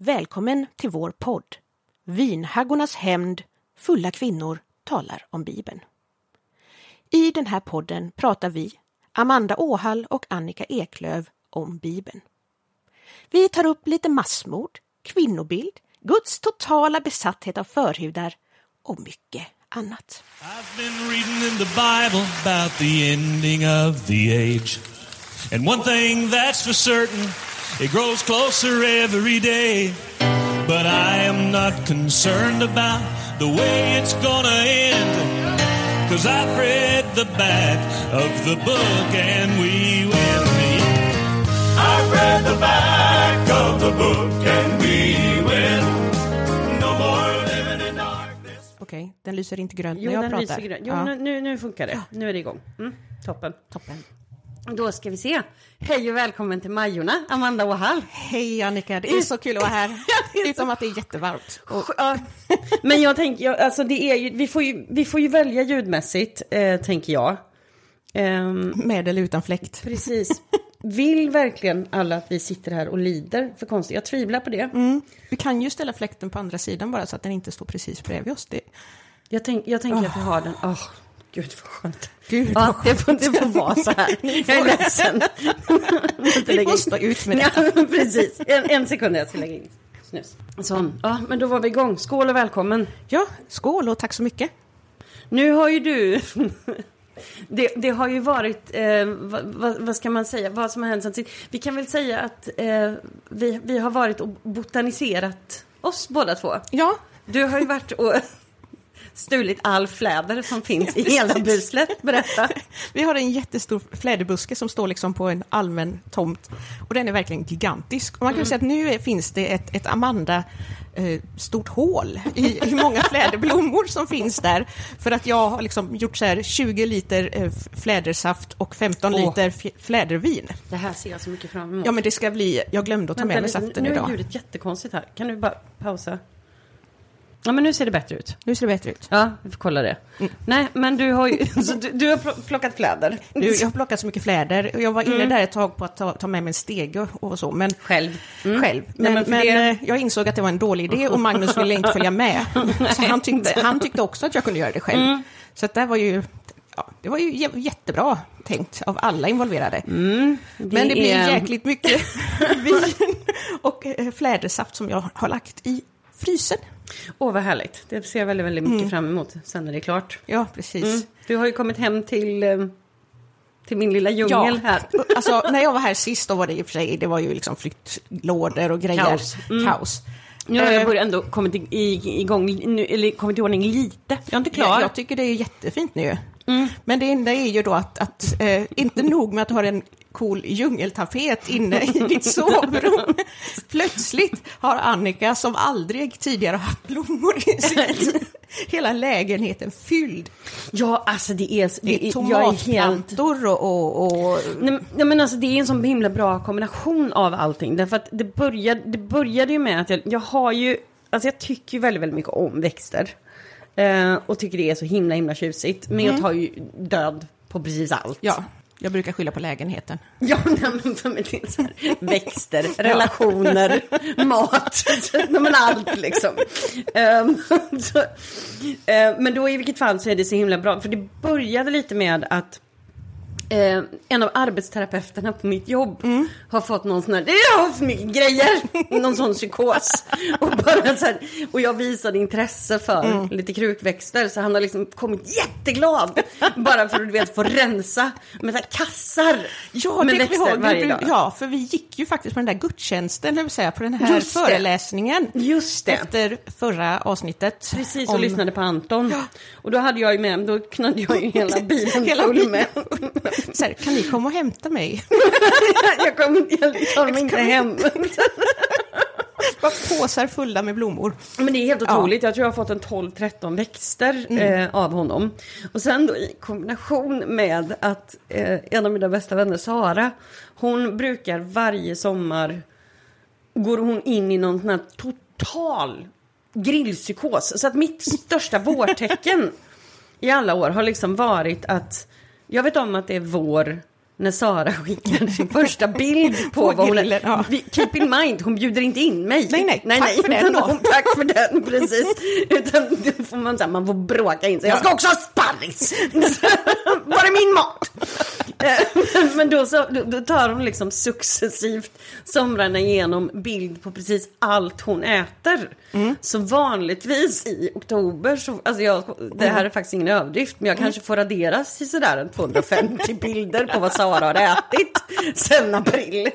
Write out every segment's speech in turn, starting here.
Välkommen till vår podd Vinhaggornas hämnd Fulla kvinnor talar om Bibeln. I den här podden pratar vi, Amanda Åhall och Annika Eklöv, om Bibeln. Vi tar upp lite massmord, kvinnobild, Guds totala besatthet av förhudar och mycket annat. I've been reading in the Bible about the ending of the age. And one thing that's for certain, it grows closer every day. But I am not concerned about the way it's gonna end. Cause I've read the back of the book and we win. I've read the back of the book and we win. No more living in darkness. Okej, den lyser inte grönt Jo, när jag den pratar. lyser grön. Jo, Ja, nu, nu, nu funkar det. Nu är det igång. Mm, toppen. Toppen. Då ska vi se. Hej och välkommen till Majorna, Amanda Åhall. Hej Annika, det är så kul att vara här. Utom att det är jättevarmt. Och, Men jag tänker, alltså det är ju, vi får ju, vi får ju välja ljudmässigt, eh, tänker jag. Ehm, med eller utan fläkt. precis. Vill verkligen alla att vi sitter här och lider för konstigt? Jag tvivlar på det. Mm. Vi kan ju ställa fläkten på andra sidan bara så att den inte står precis bredvid oss. Det, Jag, tänk, jag tänker att vi har den. Åh, gud vad skönt. Gud, ja, vad det, får, det får vara så här. Jag är ledsen. vi får stå ut med det. Ja, precis. En, en sekund, jag ska lägga in snus. Så, ja, men då var vi igång. Skål och välkommen. Ja, skål och tack så mycket. Nu har ju du... Det, det har ju varit, eh, vad, vad, vad ska man säga, vad som har hänt sen sist. Vi kan väl säga att eh, vi, vi har varit och botaniserat oss båda två. Ja, Du har ju varit och stulit all fläder som finns i hela buslet. Berätta. vi har en jättestor fläderbuske som står liksom på en allmän tomt. Och den är verkligen gigantisk. Och man kan säga att nu är, finns det ett, ett Amanda eh, stort hål i hur många fläderblommor som finns där. För att jag har liksom gjort så här 20 liter eh, flädersaft och 15 Åh. liter flädervin. Det här ser jag så mycket fram emot. Ja men det ska bli, jag glömde att ta med mig Vänta lite, saften nu är idag. ljudet jättekonstigt här. Kan du bara pausa? Ja, men nu ser det bättre ut. Nu ser det bättre ut. Ja, vi får kolla det. Mm. Nej, men du har ju du, du har pl- plockat kläder. Du, jag har plockat så mycket fläder jag var inne där ett tag på att ta, ta med mig en stege och så, men Själv. själv. Men, men för men, det- eh, jag insåg att det var en dålig idé och Magnus ville inte följa med. Så han tyckte, han tyckte också att jag kunde göra det själv. Mm. Så det var ju, ja, det var ju jä- jättebra tänkt av alla involverade. men det blir är- jäkligt mycket vin och eh, flädersaft som jag har lagt i frysen. Åh, vad härligt. Det ser jag väldigt, väldigt mycket fram emot sen när det är klart. Ja, precis. Mm. Du har ju kommit hem till, eh, till min lilla djungel här. Alltså, när jag var här sist, då var det i och för sig, det var ju liksom flyttlådor och grejer. Kaos. Mm. Kaos. Nu har jag Eh, börjat ändå kommit igång, eller kommit i ordning lite. Jag är inte klar. Jag, jag tycker det är jättefint nu. Men det enda är ju då att, att eh, inte nog med att du har en cool djungeltapet inne i ditt sovrum. Plötsligt har Annika, som aldrig tidigare haft blommor i sitt liv, hela lägenheten fylld. Ja, alltså det är... Det jag är helt... tomatplantor och, och, och Nej, men- nej men alltså det är en sån himla bra kombination av allting. Därför att det började, det började ju med att jag, jag har ju, alltså jag tycker ju väldigt, väldigt mycket om växter. Eh, och tycker det är så himla, himla tjusigt. Men jag tar ju död på precis allt. ja, jag brukar skylla på lägenheten. Ja, nej, men det är så här, växter, relationer, mat, nej, men allt liksom. Ehm, så, eh, men då i vilket fall så är det så himla bra, för det började lite med att eh, en av arbetsterapeuterna på mitt jobb har fått någon sån här, det är för mycket grejer, någon sån psykos. Och, bara så här, och jag visade intresse för lite krukväxter, så han har liksom kommit jätteglad. bara för att du vet, få rensa med så kassar Ja, med det växter ihåg. varje dag. Ja, för vi gick ju faktiskt på den där gudstjänsten, det vill säga på den här Just det. föreläsningen. Just det. Efter förra avsnittet. Precis, och om- lyssnade på Anton. Och då hade jag ju med, då knödde jag ju hela bilen Hela full med. Så här, kan ni komma och hämta mig? jag kom, jag tar mig inte hem. Bara påsar fulla med blommor. Men det är helt Ja. Mm. otroligt. Jag tror jag har fått en 12-13 växter eh, av honom. Och sen då i kombination med att eh, en av mina bästa vänner, Sara, hon brukar varje sommar går hon in i någon sån här total grillpsykos. Så att mitt största vårtecken i alla år har liksom varit att jag vet om att det är vår när Sara skickar sin första bild på På vad hon grillen, ja. Keep in mind, hon bjuder inte in mig. Nej, nej, nej, tack nej för den utan då. hon- Tack för den, precis. Utan då får man, så här, man får bråka in sig. Jag ska också ha sparris! Var är min mat? Eh, Men då, så, då, tar hon liksom successivt somrarna igenom bild på precis allt hon äter. Mm. Så vanligtvis i oktober, så, alltså jag, det här är faktiskt ingen överdrift, men jag Mm. kanske får raderas i sådär en 250 bilder på vad Sara har ätit sen april.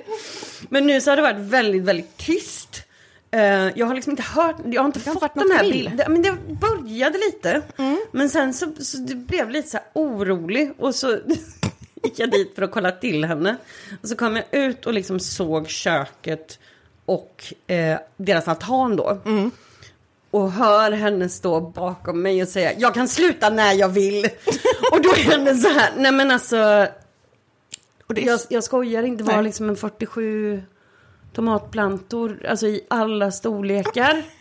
Men nu så har det varit väldigt, väldigt tyst. Eh, jag har liksom inte hört, jag har inte har fått varit de något här till. bilderna. Men det började lite. Mm. Men sen så, så det blev lite så här orolig. Och så gick jag dit för att kolla till henne. Och så kom jag ut och liksom såg köket och eh, deras altan då. Mm. Och hör henne stå bakom mig och säga jag kan sluta när jag vill. och då är henne så här, nej men alltså. Och det Jag, jag skojar inte, det var Nej. liksom en 47 tomatplantor, alltså i alla storlekar.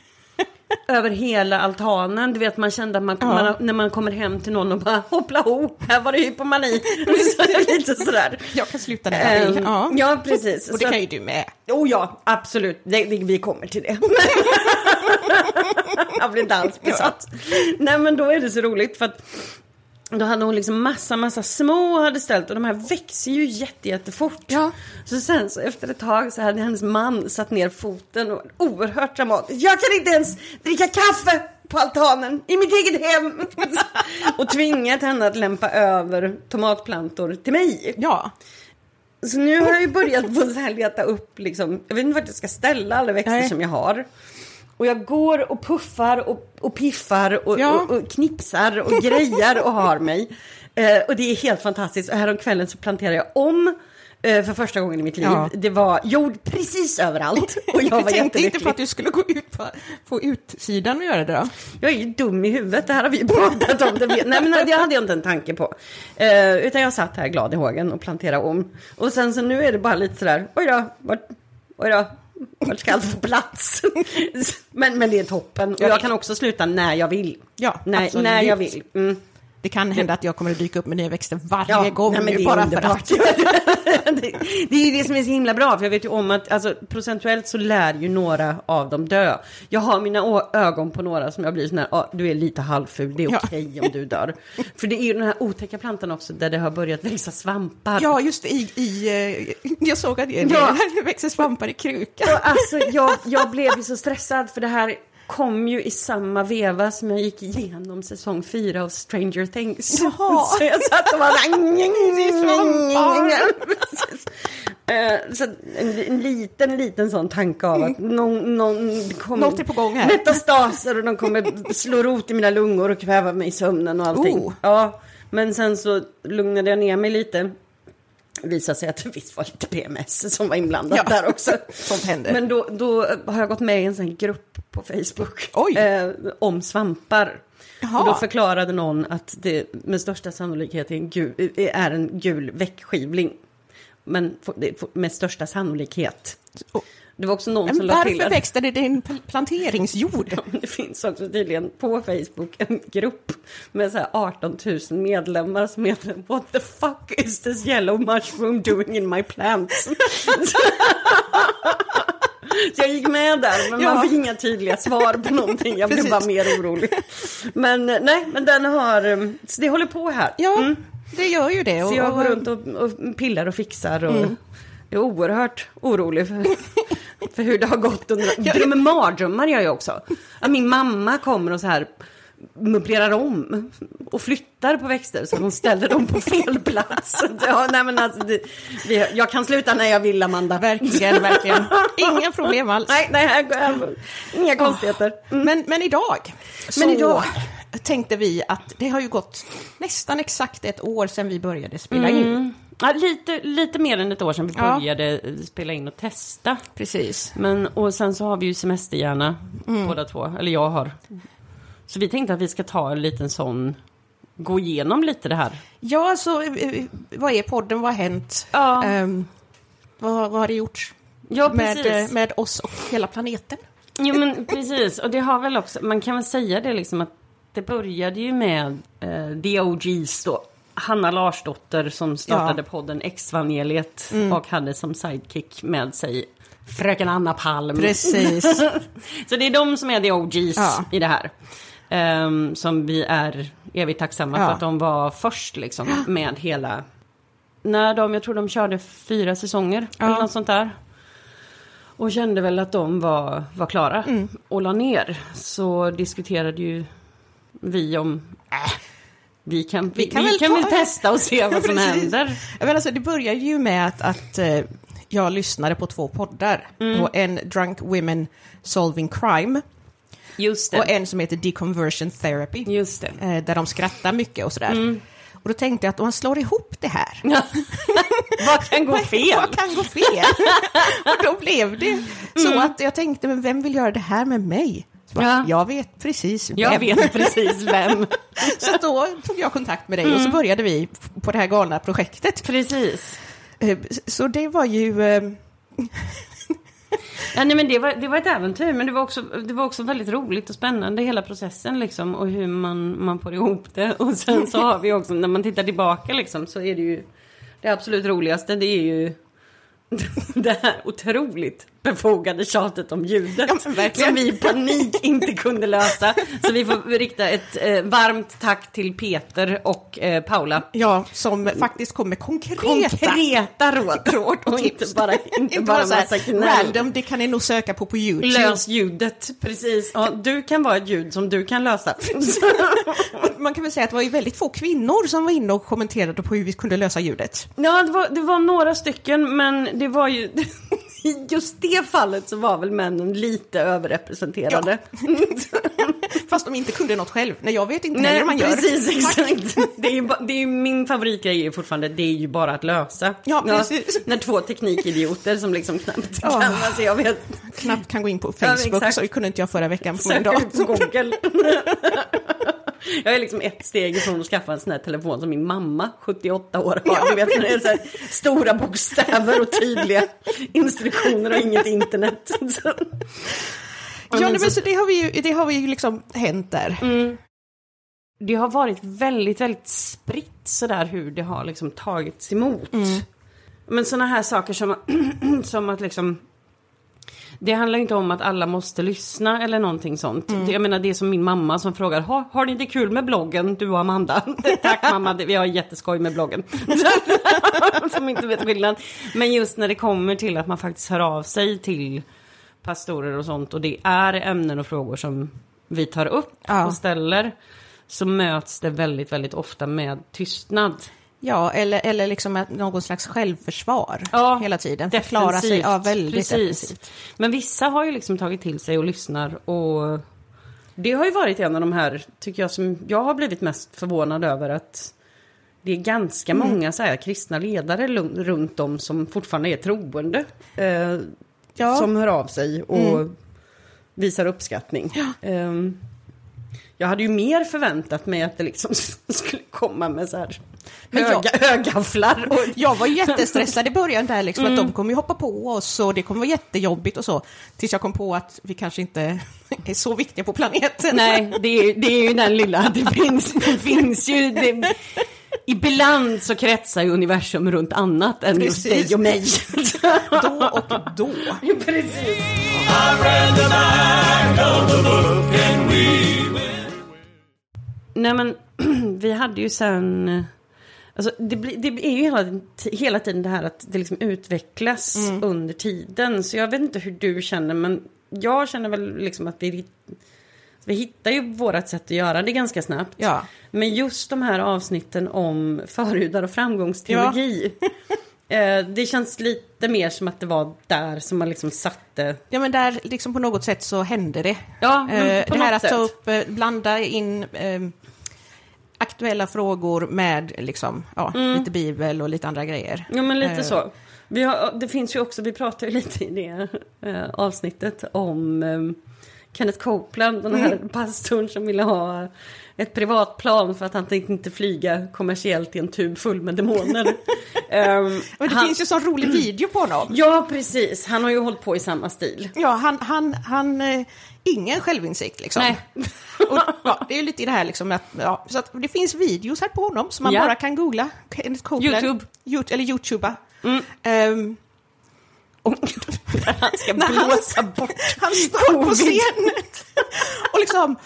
över hela altanen. Du vet man kände att man, Ja. man när man kommer hem till någon och bara hoppla ho, här var det hypomani. Lite sådär. jag kan sluta när jag vill. Ehm, Ja. ja, precis. Och det kan ju du med. Oh ja, absolut. Det, det, vi kommer till det. jag blir inte alls besatt. Nej men då är det så roligt för att då hade hon liksom massa, massa små hade ställt och de här växer ju jätte, jättefort. Ja. Så sen så efter ett tag så hade hennes man satt ner foten och oerhört dramatiskt. Jag kan inte ens dricka kaffe på altanen i mitt eget hem. och tvingat henne att lämpa över tomatplantor till mig. Ja. Så nu har jag ju börjat på här leta upp, liksom, jag vet inte vart jag ska ställa alla växter Nej. som jag har. Och jag går och puffar och, och piffar och, Ja. och, och knipsar och grejar och har mig. Eh, och det är helt fantastiskt. Och häromkvällen så planterade jag om eh, för första gången i mitt liv. Ja. Det var jord precis överallt. Och jag var tänkte inte på att du skulle gå ut på, på utsidan och göra det då? Jag är ju dum i huvudet, det här har vi pratat om. Det Nej men det hade jag inte en tanke på. Eh, utan jag satt här glad i hågen och planterade om. Och sen så nu är det bara lite sådär, oj då, vart, oj då, vart ska allt få plats? men, men det är toppen. Och jag kan också sluta när jag vill. Ja, när, absolut. när jag vill. Mm. Det kan hända att jag kommer att dyka upp med nya växter varje Ja, gång. nej, är bara för underbart. att. det, det är ju det som är så himla bra, för jag vet ju om att alltså, procentuellt så lär ju några av dem dö. Jag har mina ögon på några som jag blir sån här, ah, du är lite halvful, det är Ja. okej om du dör. För det är ju den här otäcka plantan också, där det har börjat växa svampar. Ja, just i, i, eh, jag såg att det, Ja. det växer svampar i krukan. Alltså, jag, jag blev ju så stressad, för det här kom ju i samma veva som jag gick igenom säsong fyra av Stranger Things. Jaha. Så jag satt och bara... Eh, Så en, en liten, liten sån tanke av att någon, någon det kommer Något är på gång här. metastaser och de kommer slå rot i mina lungor och kväva mig i sömnen och allting. Oh. Ja, men sen så lugnade jag ner mig lite. Visade sig att det visst var lite PMS som var inblandat Ja. där också. Sånt händer. Men då, då har jag gått med i en sån grupp på Facebook. Eh, om svampar. Jaha. Och då förklarade någon att det med största sannolikhet är en gul, är en gul väckskivling. Men med största sannolikhet. Och- Det var också någon Men som la till varför växte det din pl- planteringsjord? det finns också tydligen på Facebook en grupp med så här 18 000 medlemmar som heter What the fuck is this yellow mushroom doing in my plants? Så jag gick med där, men Ja. man fick inga tydliga svar på någonting. Jag blev bara mer orolig. Men nej, men den har, eh, så det håller på här. Ja, det gör ju det. Så jag går runt och, och pillar och fixar och Mm. är oerhört orolig för, för hur det har gått under... Drömmer mardrömmar gör jag också. Att min mamma kommer och så här möblerar om och flyttar på växter så hon ställer dem på fel plats. Ja, nej, men alltså, det, vi, jag kan sluta när jag vill, Amanda. Verkligen, verkligen. Inga problem alls. Nej, nej, här går jag- inga konstigheter. Mm. Men, men idag, Men idag. tänkte vi att det har ju gått nästan exakt ett år sedan vi började spela in. Ja, lite, lite mer än ett år sedan vi Ja. började eh, spela in och testa. Precis. Men, och sen så har vi ju semesterhjärna Mm. båda två, eller jag har. Så vi tänkte att vi ska ta en liten sån, gå igenom lite det här. Ja, så eh, vad är podden? Vad har hänt? Ja. Ehm, vad, vad har det gjorts Ja, med, precis. eh, med oss och hela planeten? Jo, men precis. Och det har väl också, man kan väl säga det liksom att det började ju med eh, The OGs då. Hanna Larsdotter som startade Ja. podden Exvangeliet och hade som sidekick med sig Fröken Anna Palm. Precis. Så det är de som är the OGs Ja. i det här. Ehm, som vi är evigt tacksamma Ja. för att de var först liksom med hela... När de, jag tror de körde fyra säsonger eller något sånt där. Och kände väl att de var, var klara Mm. och la ner. Så diskuterade ju vi om... Äh, vi kan, vi, vi kan kan, väl väl, ta- testa och se vad som händer. Jag menar, alltså, det började ju med att, att eh, jag lyssnade på två poddar. Mm. En Drunk Women Solving Crime och en som heter Deconversion Therapy. Just det. eh, Där de skrattar mycket och sådär. Mm. Och då tänkte jag att om man slår ihop det här. vad kan gå fel? Vad kan gå fel? och då blev det så att jag tänkte, men vem vill göra det här med mig? Ja. Jag vet precis Jag vem. vet precis vem. Så då tog jag kontakt med dig och så började vi på det här galna projektet. Precis. Eh, Så det var ju... eh, Ja, nej, men det, var, det var ett äventyr, men det var, också, det var också väldigt roligt och spännande hela processen liksom, och hur man, man får ihop det. Och sen så har vi också, när man tittar tillbaka liksom, så är det ju det absolut roligaste, det är ju det här otroligt befogade tjatet om ljudet. Ja, som vi i panik inte kunde lösa. Så vi får rikta ett eh, varmt tack till Peter och eh, Paula. Ja, som faktiskt kom med konkreta, Konkreta råd. råd och inte bara, inte bara så här massa random, det kan ni nog söka på på YouTube. Lös ljudet, precis. Ja, du kan vara ett ljud som du kan lösa. Man kan väl säga att det var ju väldigt få kvinnor som var inne och kommenterade på hur vi kunde lösa ljudet. Ja, det var, det var några stycken, men det var ju... I just det fallet så var väl männen lite överrepresenterade. Fast de inte kunde något själv. Nej, jag vet inte heller hur man gör. precis, exakt. Det är, ju det är min favoritgrej är fortfarande, det är ju bara att lösa. Ja, precis. när två teknikidioter som liksom knappt Ja. kan, alltså jag vet, Knappt kan gå in på Ja, Facebook, exakt. så kunde inte jag förra veckan på min. Google. Jag är liksom ett steg ifrån att skaffa en sån här telefon som min mamma, 78 år, har. Ja, du vet, när det är så här stora bokstäver och tydliga instruktioner och inget internet. Så- Ja, men så det har vi ju, det har vi ju liksom hänt där. Mm. Det har varit väldigt, väldigt spritt sådär hur det har liksom tagits emot. Men sådana här saker som, som att liksom det handlar inte om att alla måste lyssna eller någonting sånt. Det- Jag menar det är som min mamma som frågar, har, har ni inte kul med bloggen du och Amanda? Tack mamma, det- vi har jätteskoj med bloggen. som inte vet skillnad. Men just när det kommer till att man faktiskt hör av sig till pastorer och sånt och det är ämnen och frågor som vi tar upp Ja. och ställer så möts det väldigt, väldigt ofta med tystnad. Ja, eller, eller liksom någon slags självförsvar Ja, hela tiden. Förklara sig ja, väldigt precis. defensivt. Men vissa har ju liksom tagit till sig och lyssnar och det har ju varit en av de här, tycker jag, som jag har blivit mest förvånad över att det är ganska Mm. många så här kristna ledare runt om som fortfarande är troende. Eh, Ja. Som hör av sig och visar uppskattning. Eh, jag hade ju mer förväntat mig att det liksom skulle komma med så här Men jag- höga, högafflar. Och, Jag var jättestressad i början där, liksom, Mm. att de kommer ju hoppa på oss och det kommer vara jättejobbigt och så. Tills jag kom på att vi kanske inte är så viktiga på planeten. Nej, det är, det är ju den lilla, det finns, det finns ju... Det, ibland så kretsar ju universum runt annat än just Precis. dig och mig. Då och då. Precis. Nej men, vi hade ju sen... Alltså, det, blir- det är ju hela, hela tiden det här att det liksom utvecklas under tiden. Så jag vet inte hur du känner, men jag känner väl liksom att vi, vi hittar ju vårat sätt att göra det ganska snabbt. Ja. Men just de här avsnitten om förhudar och framgångsteologi. eh, det känns lite mer som att det var där som man liksom satte... Ja men där liksom på något sätt så hände det. Ja, men Eh, på det här något att ta upp, eh, blanda in eh, aktuella frågor med liksom, ja, lite bibel och lite andra grejer. Ja men lite Eh, så. Vi har, det finns ju också, vi pratar ju lite i det eh, avsnittet om eh, Kenneth Copeland, den här pastorn som ville ha ett privatplan för att han tänkte inte flyga kommersiellt i en tub full med demoner. Ehm, Men det han, finns ju sån rolig video på honom. Ja, precis. Han har ju hållit på i samma stil. Ja, han, han, han, eh, ingen självinsikt liksom. Nej. Och, ja, det är lite i det här liksom att, ja, så att det finns videos här på honom som man Ja. bara kan googla. YouTube. Yout- eller Youtuba. Ehm, och Han ska när han, blåsa bort han står på scenen och liksom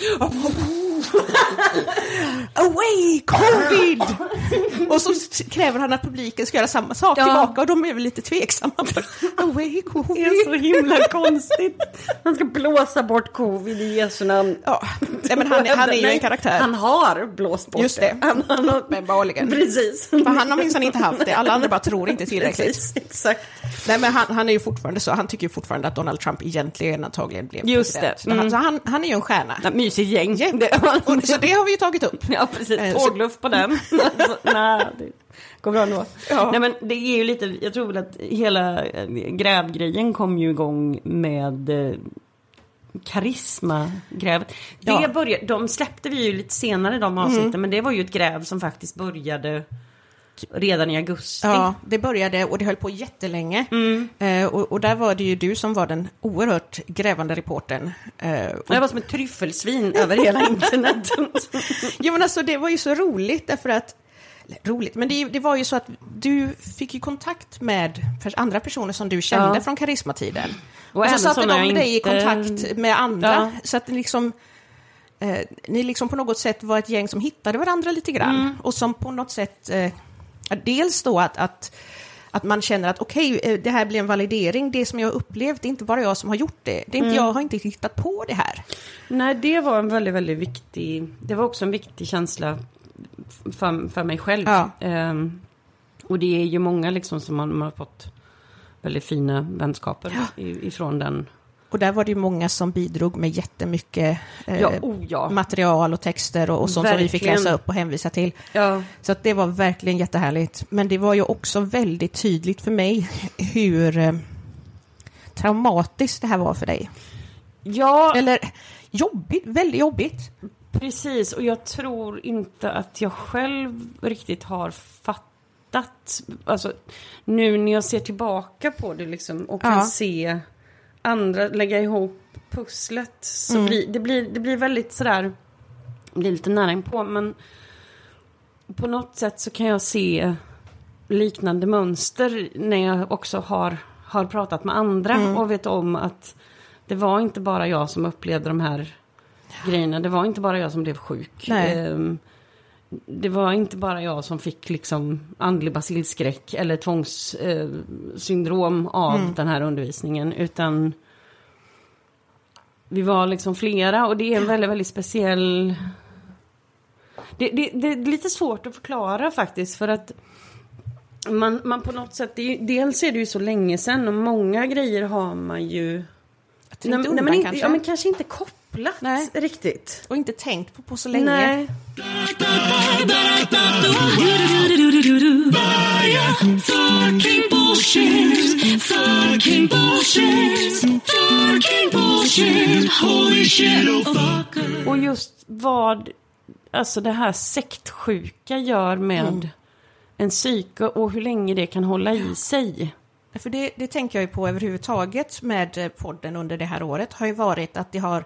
Away covid! Och så kräver han att publiken ska göra samma sak Ja. tillbaka och de är väl lite tveksamma. Away covid! Det är så himla konstigt. Han ska blåsa bort covid i Jesu namn. Ja, nej, men han, är- han är ju en karaktär. Han har blåst bort Just det. Han, han har... Precis. För han har minsann inte haft det, alla andra bara tror inte tillräckligt. Precis, exakt. Nej men han, han är ju fortfarande så, han tycker fortfarande att Donald Trump egentligen antagligen blev Just president. det. Mm. så han, han är ju en stjärna. Ja, mysigt gäng. Ja. Det, Och, så det har vi ju tagit upp. ja, precis. Eh, Tågluff på den. Nej, det går bra ändå. Ja. Nej, men det är ju lite, jag tror väl att hela eh, grävgrejen kom ju igång med karismagrävet. Det Ja. började, de släppte vi ju lite senare de avsnitten, men det var ju ett gräv som faktiskt började redan i augusti. Ja, det började och det höll på jättelänge. Eh, och, och där var det ju du som var den oerhört grävande reportern. Eh, och, Jag var som ett tryffelsvin över hela internet. jo men alltså det var ju så roligt därför att roligt, men det, det var ju så att du fick ju kontakt med andra personer som du kände Ja. från karismatiden. Och Och, så satte de jag dig i inte- kontakt med andra. Ja. Så att ni liksom, eh, ni liksom på något sätt var ett gäng som hittade varandra lite grann. Mm. Och som på något sätt, eh, dels då att, att, att man känner att okej, eh, det här blir en validering, det som jag har upplevt, det är inte bara jag som har gjort det. det är Mm. inte, Jag har inte hittat på det här. Nej, det var en väldigt, väldigt viktig, det var också en viktig känsla för, för mig själv. Ja. Ehm, och det är ju många liksom som man, man har fått väldigt fina vänskaper i, ifrån den. Och där var det ju många som bidrog med jättemycket eh, Ja, oh ja. material och texter och, och sånt som vi fick Verkligen. läsa upp och hänvisa till. ja. Så att det var verkligen jättehärligt. Men det var ju också väldigt tydligt för mig hur eh, traumatiskt det här var för dig. Ja, Eller jobbigt, väldigt jobbigt. Precis. Och jag tror inte att jag själv riktigt har fattat. Alltså, nu när jag ser tillbaka på det liksom och kan Ja. se andra lägga ihop pusslet. Så blir, det, blir, det blir väldigt sådär, det blir lite nära inpå men på något sätt så kan jag se liknande mönster när jag också har, har pratat med andra och vet om att det var inte bara jag som upplevde de här grejerna. Det var inte bara jag som blev sjuk. Nej. Ehm, det var inte bara jag som fick liksom andlig basilskräck eller tvångssyndrom av den här undervisningen. Utan vi var liksom flera och det är en väldigt, väldigt speciell... Det, det, det är lite svårt att förklara faktiskt för att man, man på något sätt, är, dels är det ju så länge sedan och många grejer har man ju... Trängt Nej, undan kanske. Ja, men kanske inte kopplat Nej. riktigt. Och inte tänkt på, på så länge. Nej. Och just vad alltså det här sektsjuka gör med en psyke och hur länge det kan hålla i sig. För det, det tänker jag ju på överhuvudtaget med podden under det här året har ju varit att det har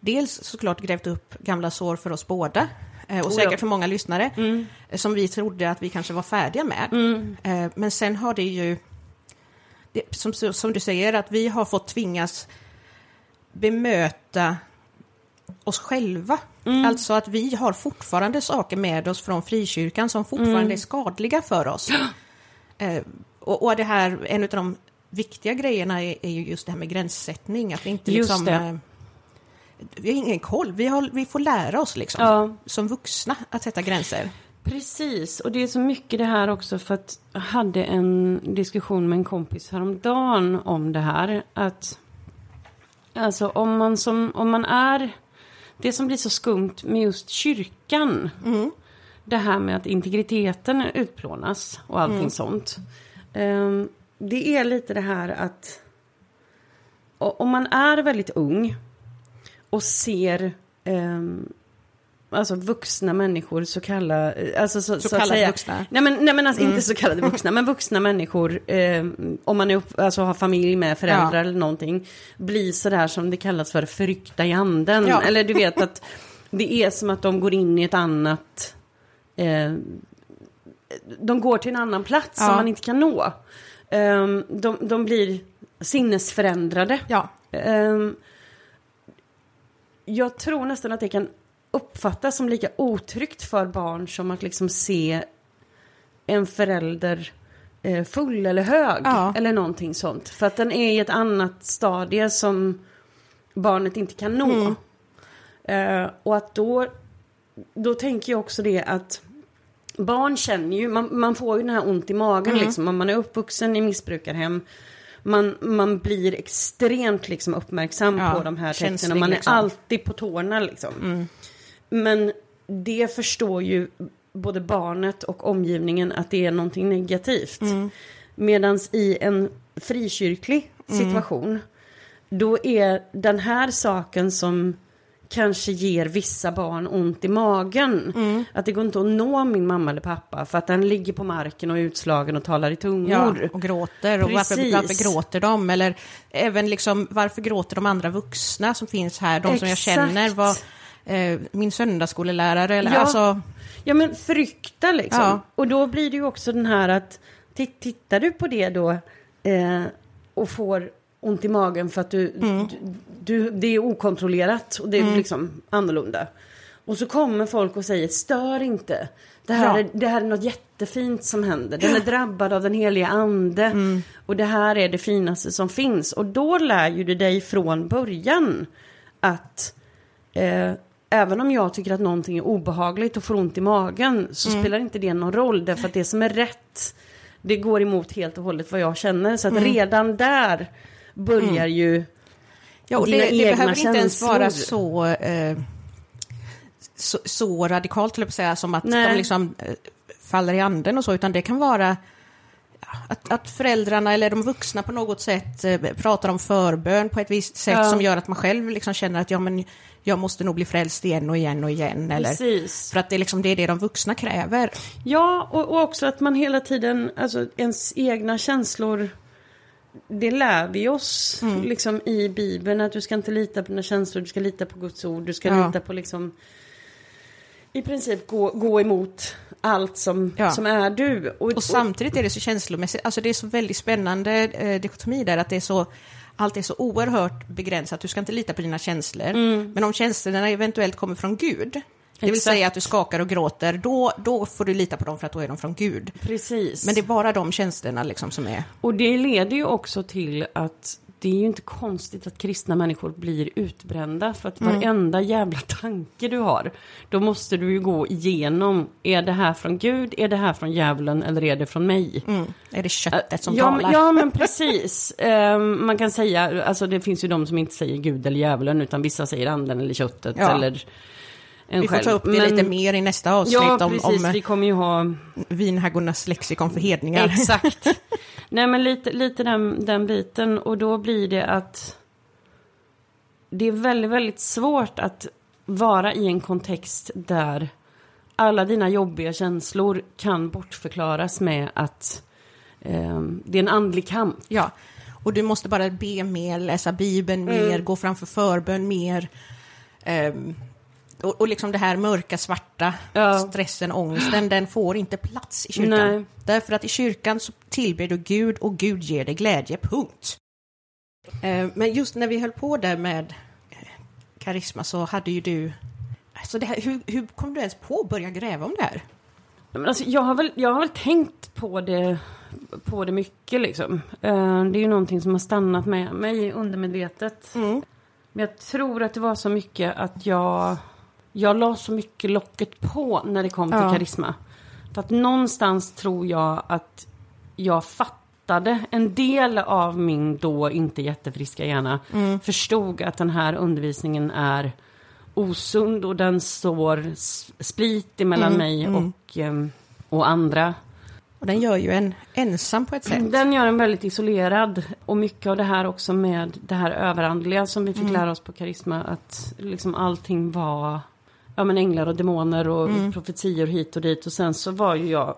dels såklart grävt upp gamla sår för oss båda eh, och säkert för många lyssnare eh, som vi trodde att vi kanske var färdiga med. Eh, Men sen har det ju, som, som du säger, att vi har fått tvingas bemöta oss själva. Alltså att vi har fortfarande saker med oss från frikyrkan som fortfarande är skadliga för oss. Och, och det här, en av de viktiga grejerna är, är ju just det här med gränssättning. Att vi inte Just liksom... vi har ingen koll, vi, har, vi får lära oss liksom, Ja. som vuxna att sätta gränser. Precis, och det är så mycket det här också för att jag hade en diskussion med en kompis häromdagen om det här. Att alltså om man, som, om man är, det som blir så skumt med just kyrkan. Det här med att integriteten utplånas och allting sånt. Ehm, det är lite det här att om man är väldigt ung och ser ehm, alltså vuxna människor, så kallade, alltså så, så, att kallade säga. vuxna. Nej men, nej, men alltså inte så kallade vuxna, men vuxna människor, eh, om man är upp, alltså har familj med föräldrar Ja. eller någonting, blir sådär som det kallas för förryckta i anden. Ja. Eller du vet att det är som att de går in i ett annat, eh, de går till en annan plats Ja. som man inte kan nå. Ehm, de, de blir sinnesförändrade. Ja, Ehm, jag tror nästan att det kan uppfattas som lika otryggt för barn som att liksom se en förälder eh, full eller hög Ja. eller någonting sånt. För att den är i ett annat stadie som barnet inte kan nå. Eh, och att då, då tänker jag också det att barn känner ju, man, man får ju den här ont i magen liksom, om man är uppvuxen i missbrukarhem. Man, man blir extremt liksom uppmärksam Ja, på de här och man är liksom. alltid på tårna liksom. Men det förstår ju både barnet och omgivningen att det är någonting negativt. Mm. Medan i en frikyrklig Mm. situation, då är den här saken som kanske ger vissa barn ont i magen. Mm. Att det går inte att nå min mamma eller pappa för att den ligger på marken och är utslagen och talar i ja tungor. och gråter. Och varför, varför gråter de? Eller även liksom, varför gråter de andra vuxna som finns här? De som jag känner var eh, min söndagsskolelärare. Eller, Ja. alltså, Ja men frykta liksom. Ja. Och då blir det ju också den här att ti- tittar du på det då eh, och får ont i magen för att du, Mm. du, du, det är okontrollerat och det är liksom annorlunda. Och så kommer folk och säger stör inte. Det här, Ja. är, det här är något jättefint som händer. Den är drabbad av den heliga ande. Mm. Och det här är det finaste som finns. Och då lär ju du dig från början att eh, även om jag tycker att någonting är obehagligt och får ont i magen så Mm. spelar inte det någon roll. Därför att det som är rätt, det går emot helt och hållet vad jag känner. Så att Mm. redan där börjar ju Ja, det, det behöver inte ens känslor. vara så, eh, så, så radikalt, att säga, som att Nej. de liksom eh, faller i anden och så, utan det kan vara att, att föräldrarna eller de vuxna på något sätt eh, pratar om förbön på ett visst sätt Ja. som gör att man själv liksom känner att ja, men jag måste nog bli frälst igen och igen och igen. Eller, Precis. för att det är, liksom, det är det de vuxna kräver. Ja, och, och också att man hela tiden, alltså ens egna känslor, det lär vi oss Mm. liksom i Bibeln, att du ska inte lita på dina känslor, du ska lita på Guds ord, du ska Ja. lita på liksom, i princip gå, gå emot allt som, Ja. som är du. Och samtidigt är det så känslomässigt, alltså det är så väldigt spännande eh, dikotomi där, att det är så, allt är så oerhört begränsat, du ska inte lita på dina känslor. Men om känslorna eventuellt kommer från Gud, det vill Exakt. säga att du skakar och gråter, då, då får du lita på dem för att då är de från Gud. Precis. Men det är bara de känslorna liksom som är... Och det leder ju också till att det är ju inte konstigt att kristna människor blir utbrända. För att Mm. varenda jävla tanke du har, då måste du ju gå igenom. Är det här från Gud, är det här från djävulen eller är det från mig? Mm, är det köttet som ja, talar? men, ja, men precis. Ehm, man kan säga, alltså det finns ju de som inte säger Gud eller djävulen, utan vissa säger anden eller köttet Ja. eller Vi får själv. ta upp det Men- lite mer i nästa avsnitt Ja, om, precis. om Vi kommer ju ha vinhaggornas lexikon för hedningar. Exakt. Nej men lite, lite den, den biten och då blir det att det är väldigt, väldigt svårt att vara i en kontext där alla dina jobbiga känslor kan bortförklaras med att eh, det är en andlig kamp. Ja, och du måste bara be mer, läsa Bibeln Mm. mer, gå framför förbön mer. Ehm, och, och liksom det här mörka, svarta, Ja. stressen, ångesten, den får inte plats i kyrkan. Nej. Därför att i kyrkan så tillber du Gud och Gud ger dig glädje, punkt. Ehm, men just när vi höll på där med eh, karisma så hade ju du... Alltså det här, hur, hur kom du ens på att börja gräva om det här? Men alltså, jag, har väl, jag har väl tänkt på det, på det mycket liksom. Eh, det är ju någonting som har stannat med mig undermedvetet. Men jag tror att det var så mycket att jag, jag la så mycket locket på när det kom till Ja. karisma. För att någonstans tror jag att jag fattade en del av min då inte jättefriska hjärna. Förstod att den här undervisningen är osund och den står s- split emellan mig och, em, och andra. Och den gör ju en ensam på ett sätt. Den gör en väldigt isolerad. Och mycket av det här också med det här överandliga som vi fick Mm. lära oss på Karisma. Att liksom allting var ja, men änglar och demoner och Mm. profetior hit och dit. Och sen så var ju jag...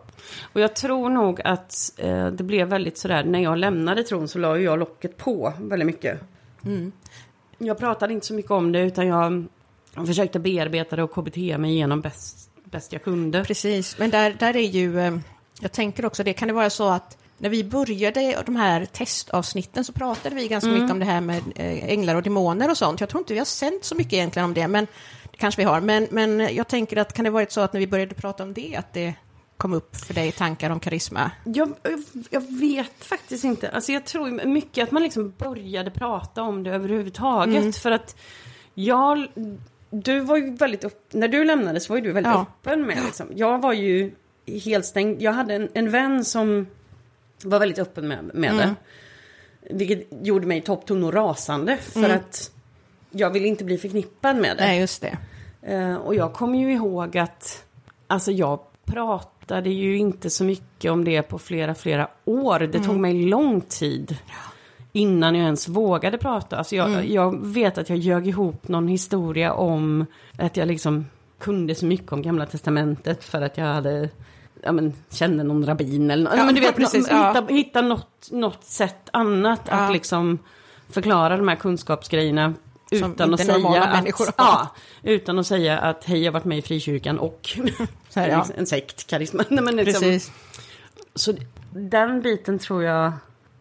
Och jag tror nog att eh, det blev väldigt sådär, när jag lämnade tron så la ju jag locket på väldigt mycket. Mm. Jag pratade inte så mycket om det utan jag, försökte bearbeta det och KBT mig igenom bäst, bäst jag kunde. Precis, men där, där är ju, eh, jag tänker också det, kan det vara så att när vi började de här testavsnitten så pratade vi ganska mycket om det här med eh, änglar och demoner och sånt. Jag tror inte vi har sänt så mycket egentligen om det, men kanske vi har. Men, men jag tänker att kan det varit så att när vi började prata om det, att det kom upp för dig tankar om karisma? Jag, jag, vet faktiskt inte. Alltså jag tror mycket att man liksom började prata om det överhuvudtaget. Mm. För att jag... Du var ju väldigt upp, När du lämnade så var ju du väldigt Ja. öppen med liksom. Jag var ju helt stängd. Jag hade en, en vän som var väldigt öppen med, med Mm. det. Vilket gjorde mig toppton och rasande. För att jag ville inte bli förknippad med det. Nej, just det. Eh, och jag kommer ju ihåg att alltså jag pratade ju inte så mycket om det på flera, flera år. Det tog mig lång tid innan jag ens vågade prata. Alltså jag, jag vet att jag ljög ihop någon historia om att jag liksom kunde så mycket om Gamla Testamentet för att jag hade Ja, men, kände någon rabbin eller. Ja, men du vet, precis, nå- ja. hitta, hitta något, något sätt annat Ja. att liksom förklara de här kunskapsgrejerna utan att säga att, ja, utan att säga att hej, jag har varit med i frikyrkan och här, ja. en sekt, karisma. Nej, men liksom, Precis. Så den biten tror jag...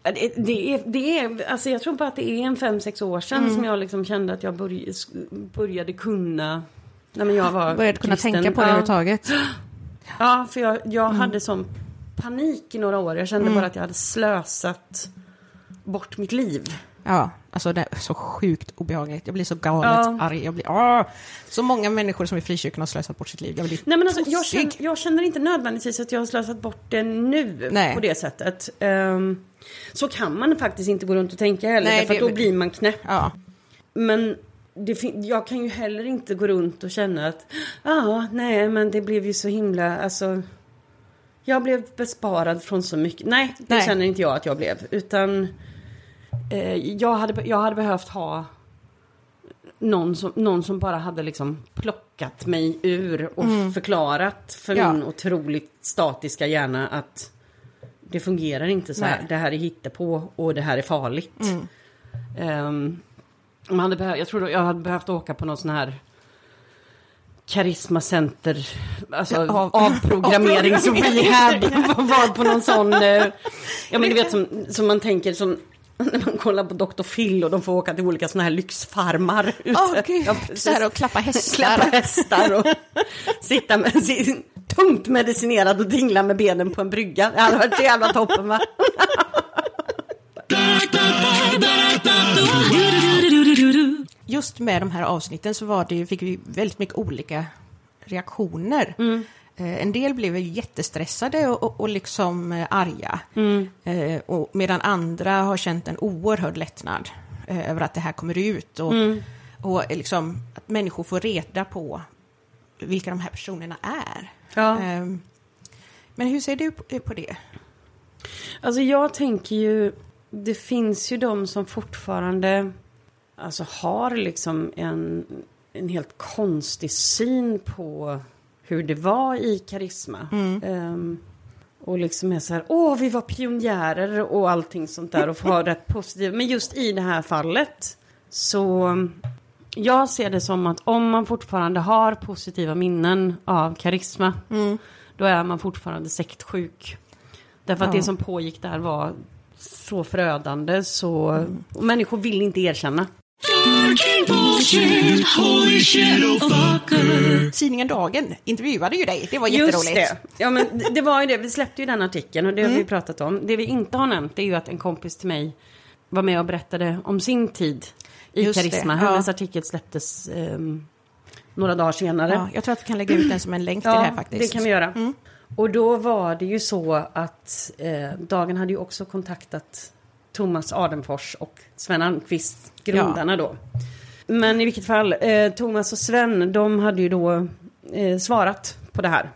Ja, Det, det, är, det är, alltså jag tror bara att det är en fem, sex år sedan Mm. som jag liksom kände att jag började, började kunna... Nej, men jag var Började kunna kristen. tänka på det ja. överhuvudtaget. Ja, för jag, jag Mm. hade sån panik i några år. Jag kände bara att jag hade slösat bort mitt liv. Ja, alltså det är så sjukt obehagligt. Jag blir så galet Ja. arg. Jag blir, åh! Så många människor som i frikyrkan har slösat bort sitt liv. Jag blir Nej men alltså, jag, känner, jag känner inte nödvändigtvis att jag har slösat bort det nu Nej. på det sättet. Ehm, så kan man faktiskt inte gå runt och tänka heller, Nej, därför det- då blir man knäpp. Ja, Men det jag kan ju heller inte gå runt och känna att ja, nej men det blev ju så himla, alltså jag blev besparad från så mycket. Nej, det Nej. känner inte jag att jag blev. Utan eh, jag, hade, jag hade behövt ha någon som, någon som bara hade liksom plockat mig ur och förklarat för Mm. Ja. min otroligt statiska hjärna att det fungerar inte så här. Nej. Mm. Det här är hittepå och det här är farligt. Ehm, man hade behövt, jag tror jag hade behövt åka på någon sån här karismacenter, alltså Av- avprogrammerings och rehab, var på någon sån, eh, ja men du vet som, som man tänker som när man kollar på Dr. Phil och de får åka till olika såna här lyxfarmar. ute. Åh, gud. Ja, här och klappa hästar. Klappa hästar och sitta med sin, tungt medicinerad och dingla med benen på en brygga. Det hade varit så jävla toppen va? Just med de här avsnitten så var det, ju- fick vi väldigt mycket olika reaktioner. Eh, En del blev jättestressade och, och, och liksom eh, arga. Eh, och medan andra har känt en oerhörd lättnad eh, över att det här kommer ut. Och, och eh, liksom att människor får reda på vilka de här personerna är. Ja. Eh, Men hur ser du på, på det? Alltså jag tänker ju, det finns ju de som fortfarande alltså har liksom en, en helt konstig syn på hur det var i karisma. Ehm, och liksom är så här, åh vi var pionjärer och allting sånt där och får ha rätt positivt. Men just i det här fallet så jag ser det som att om man fortfarande har positiva minnen av karisma, då är man fortfarande sektsjuk. Därför att Ja. det som pågick där var så förödande så och människor vill inte erkänna. Tidningen Dagen intervjuade ju dig, det var Just jätteroligt. det. Ja men det- det var ju det, vi släppte ju den artikeln och det har vi pratat om. Det vi inte har nämnt det är ju att en kompis till mig var med och berättade om sin tid i Just det, Karisma. ja. Hennes artikel släpptes ehm, några dagar senare. Ja, jag tror att vi kan lägga ut den som en länk till det här faktiskt. det kan vi göra. Och då var det ju så att eh, Dagen hade ju också kontaktat Thomas Adenfors och Sven Almqvist, grundarna då. Men i vilket fall, eh, Thomas och Sven, de hade ju då eh, svarat på det här.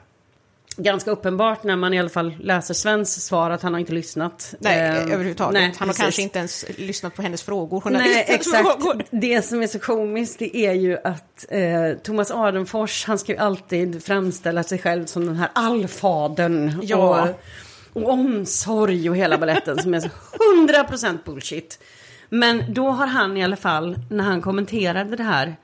ganska uppenbart när man i alla fall läser Svens svar att han har inte lyssnat. Nej, Ehm, överhuvudtaget. nej, han har precis. kanske inte ens lyssnat på hennes frågor. Nej, exakt. frågor. Det som är så komiskt det är ju att eh, Thomas Adenfors, han ska ju alltid framställa sig själv som den här allfadern. Ja. Och, och omsorg och hela balletten som är så 100% bullshit. Men då har han i alla fall, när han kommenterade det här,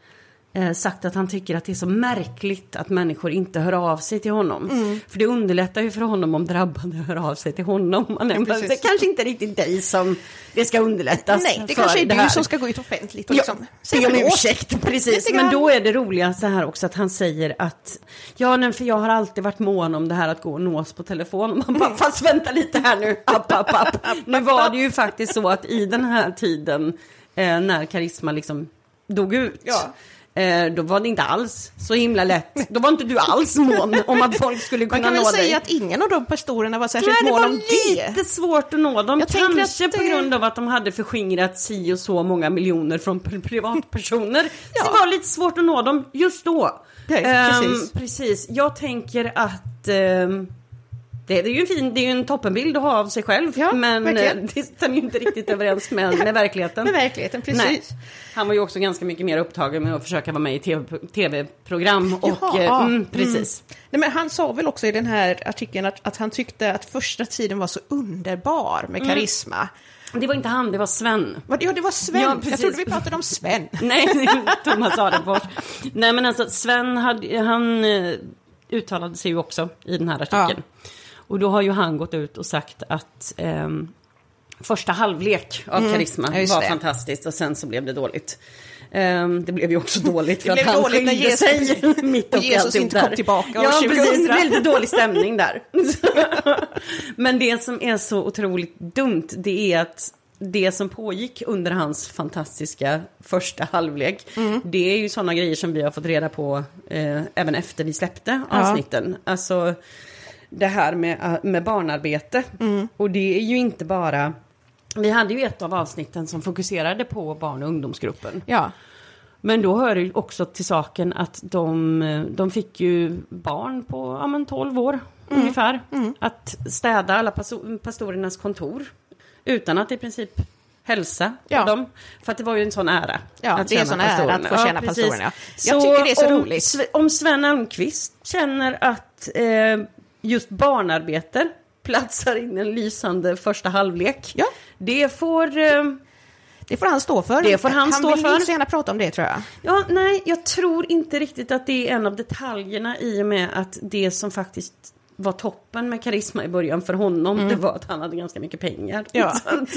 eh, sagt att han tycker att det är så märkligt att människor inte hör av sig till honom. Mm. För det underlättar ju för honom om drabbade hör av sig till honom. Man är, precis. det kanske inte riktigt dig som det ska underlättas Nej, det kanske är det du som ska gå ut offentligt och Ja, liksom be om ursäkt, precis. Men då är det roliga så här också att han säger att ja, nej, för jag har alltid varit mån om det här att gå och nås på telefon. Man bara, fast vänta lite här nu, app, app, app. Nu var det ju faktiskt så att i den här tiden eh, när karisma liksom dog ut. Ja. Eh, då var det inte alls så himla lätt. Då var inte du alls mån om att folk skulle Man kunna kan väl nå säga dig. att ingen av de pastorerna var särskilt Nej, det mån var om det. lite svårt att nå dem. Jag Kanske att på det- grund av att de hade förskingrat si och så många miljoner från pri- privatpersoner. Ja. Så det var lite svårt att nå dem just då. Nej, Ehm, precis. precis. Jag tänker att ehm, det, det är ju en fin, det är ju en toppenbild att ha av sig själv. Ja, men verkligen. eh, det stämmer ju inte riktigt överens med, med verkligheten. Med verkligheten, precis. Nej. Han var ju också ganska mycket mer upptagen med att försöka vara med i TV tv-program. och, Jaha, eh, ja. mm, precis. Nej, men han sa väl också i den här artikeln att, att han tyckte att första tiden var så underbar med karisma. Det var inte han, det var Sven. Ja, det var Sven. Ja, jag precis. trodde vi pratade om Sven. Nej, Thomas Adenfors. Nej, men alltså Sven hade, han eh, uttalade sig ju också i den här artikeln. Och då har ju han gått ut och sagt att ehm, första halvlek av Karisma Mm. ja, just var det. fantastiskt och sen så blev det dåligt. Ehm, det blev ju också dåligt för Det att blev han dåligt när skilde Jesus- sig mitt och Jesus inte där. kom tillbaka Ja, 2000. precis. Lite dålig stämning där. Men det som är så otroligt dumt, det är att det som pågick under hans fantastiska första halvlek, Mm. det är ju sådana grejer som vi har fått reda på eh, även efter vi släppte Ja. avsnitten. Alltså det här med, med barnarbete. Mm. Och det är ju inte bara... Vi hade ju ett av avsnitten som fokuserade på barn och ungdomsgruppen. Ja, Men då hör det ju också till saken att de, eh, de fick ju barn på ja, men 12 år Mm. ungefär. Att städa alla pasto- pastorernas kontor. Utan att i princip hälsa Ja. dem. För att det var ju en sån ära. Ja, det är en sån ära att få tjäna precis. pastorerna. Jag tycker det är så om, roligt. Om Sven Almqvist känner att eh, just barnarbete platsar in en lysande första halvlek. Ja. Det får... Eh, det får han stå för. Det får han stå vill för. inte så gärna prata om det tror jag. Ja, nej, jag tror inte riktigt att det är en av detaljerna i och med att det som faktiskt var toppen med karisma i början för honom, det var att han hade ganska mycket pengar. Mm. Ja.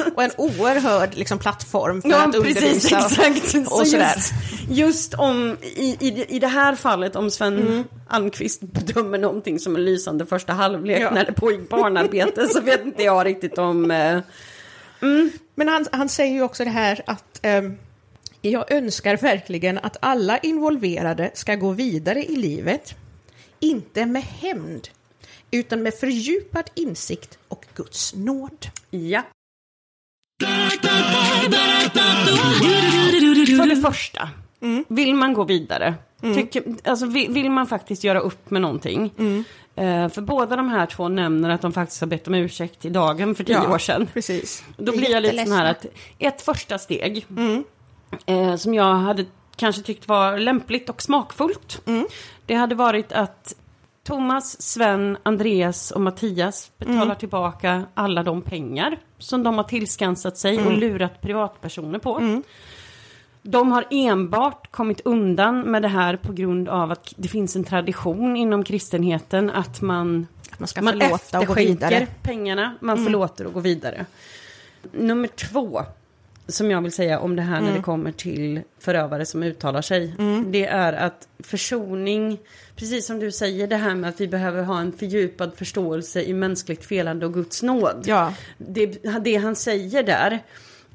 Och en oerhörd liksom, plattform för Ja, att precis, undervisa. exakt. och sådär. just, just om, i, i, i det här fallet, om Sven Mm. Almqvist bedömer någonting som en lysande första halvlek Ja. när det pågick barnarbete, så vet inte jag riktigt om... Eh, Men han, han säger ju också det här att ehm, jag önskar verkligen att alla involverade ska gå vidare i livet. Inte med hämnd, utan med fördjupad insikt och Guds nåd. ja. För det första, vill man gå vidare? Tycker, alltså vill, vill man faktiskt göra upp med någonting? Eh, för båda de här två nämner att de faktiskt har bett om ursäkt i dagen för tio år sedan. Precis. Då blir jag lite sån här att ett första steg eh, som jag hade kanske tyckt var lämpligt och smakfullt. Det hade varit att Thomas, Sven, Andreas och Mattias betalar tillbaka alla de pengar som de har tillskansat sig och lurat privatpersoner på. De har enbart kommit undan med det här på grund av att det finns en tradition inom kristenheten att man, Att man ska man förlåta och gå efterskänker vidare. pengarna, man förlåter och går vidare. Nummer två, som jag vill säga om det här när det kommer till förövare som uttalar sig, det är att försoning, precis som du säger, det här med att vi behöver ha en fördjupad förståelse i mänskligt felande och Guds nåd. Ja. Det, det han säger där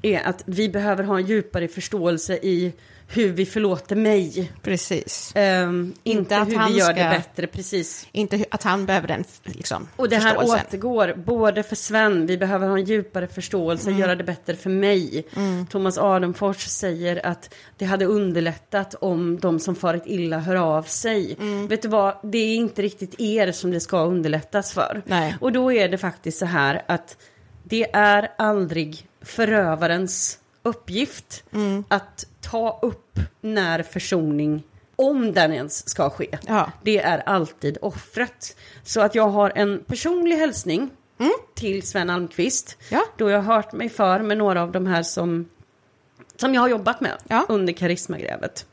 är att vi behöver ha en djupare förståelse i hur vi förlåter mig. Precis. Ehm, inte att hur han vi gör det ska- bättre, precis. Inte att han behöver den liksom, Och det här återgår både för Sven, vi behöver ha en djupare förståelse, göra det bättre för mig. Thomas Adenfors säger att det hade underlättat om de som farit illa hör av sig. Vet du vad, det är inte riktigt er som det ska underlättas för. Nej. Och då är det faktiskt så här att det är aldrig förövarens uppgift att ta upp när försoning, om den ens ska ske. Ja. Det är alltid offret. Så att jag har en personlig hälsning till Sven Almqvist. Ja. Då jag hört mig för med några av de här som, som jag har jobbat med Ja. under karismagrävet.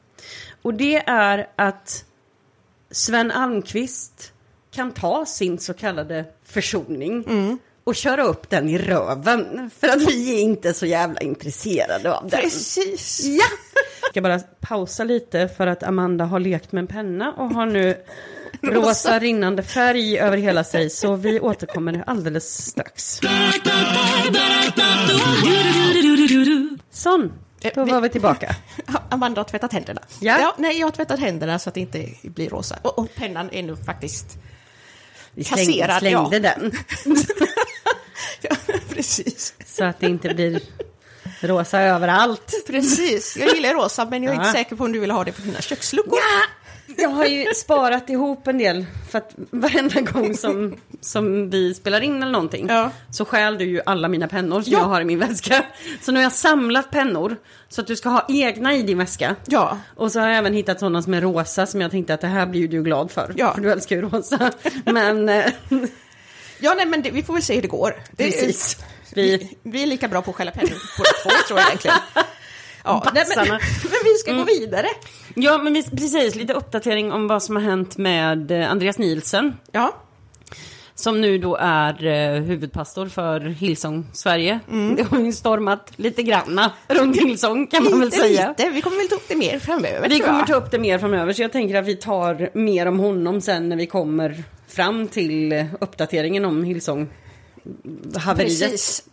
Och det är att Sven Almqvist kan ta sin så kallade försoning och köra upp den i röven. För att vi är inte så jävla intresserade av den. Precis. Ja! Jag ska bara pausa lite för att Amanda har lekt med en penna och har nu rosa rinnande färg över hela sig. Så vi återkommer alldeles strax. Sån, då vi- var vi tillbaka. Amanda har tvättat händerna. Ja. nej, jag har tvättat händerna så att det inte blir rosa. Och, och pennan är nu faktiskt... Vi Kasserad, slängde ja. den. Ja, precis. Så att det inte blir rosa överallt. Precis. Jag gillar rosa, men jag är Ja. inte säker på om du vill ha det på dina köksluckor. Jag har ju sparat ihop en del för att varenda gång som, som vi spelar in eller någonting Ja. så stjäl du ju alla mina pennor som Ja. jag har i min väska. Så nu har jag samlat pennor så att du ska ha egna i din väska. Ja. Och så har jag även hittat sådana som är rosa som jag tänkte att det här blir ju du glad för. Ja. För du älskar ju rosa. Men eh, Ja, nej, men det, vi får väl se hur det går. Det, Precis. Vi, Vi- vi är lika bra på att skälla pennor båda två, tror jag egentligen. Ja, nej, men, men vi ska gå vidare. ja, men vi, precis lite uppdatering om vad som har hänt med eh, Andreas Nielsen. Ja, Som nu då är eh, huvudpastor för Hillsong Sverige. Det har ju stormat lite granna runt Hillsong kan man väl lite, säga. lite. Vi kommer väl ta upp det mer framöver, Vi kommer ta upp det mer framöver så jag tänker att vi tar mer om honom sen när vi kommer fram till uppdateringen om Hillsong haveriet. Precis.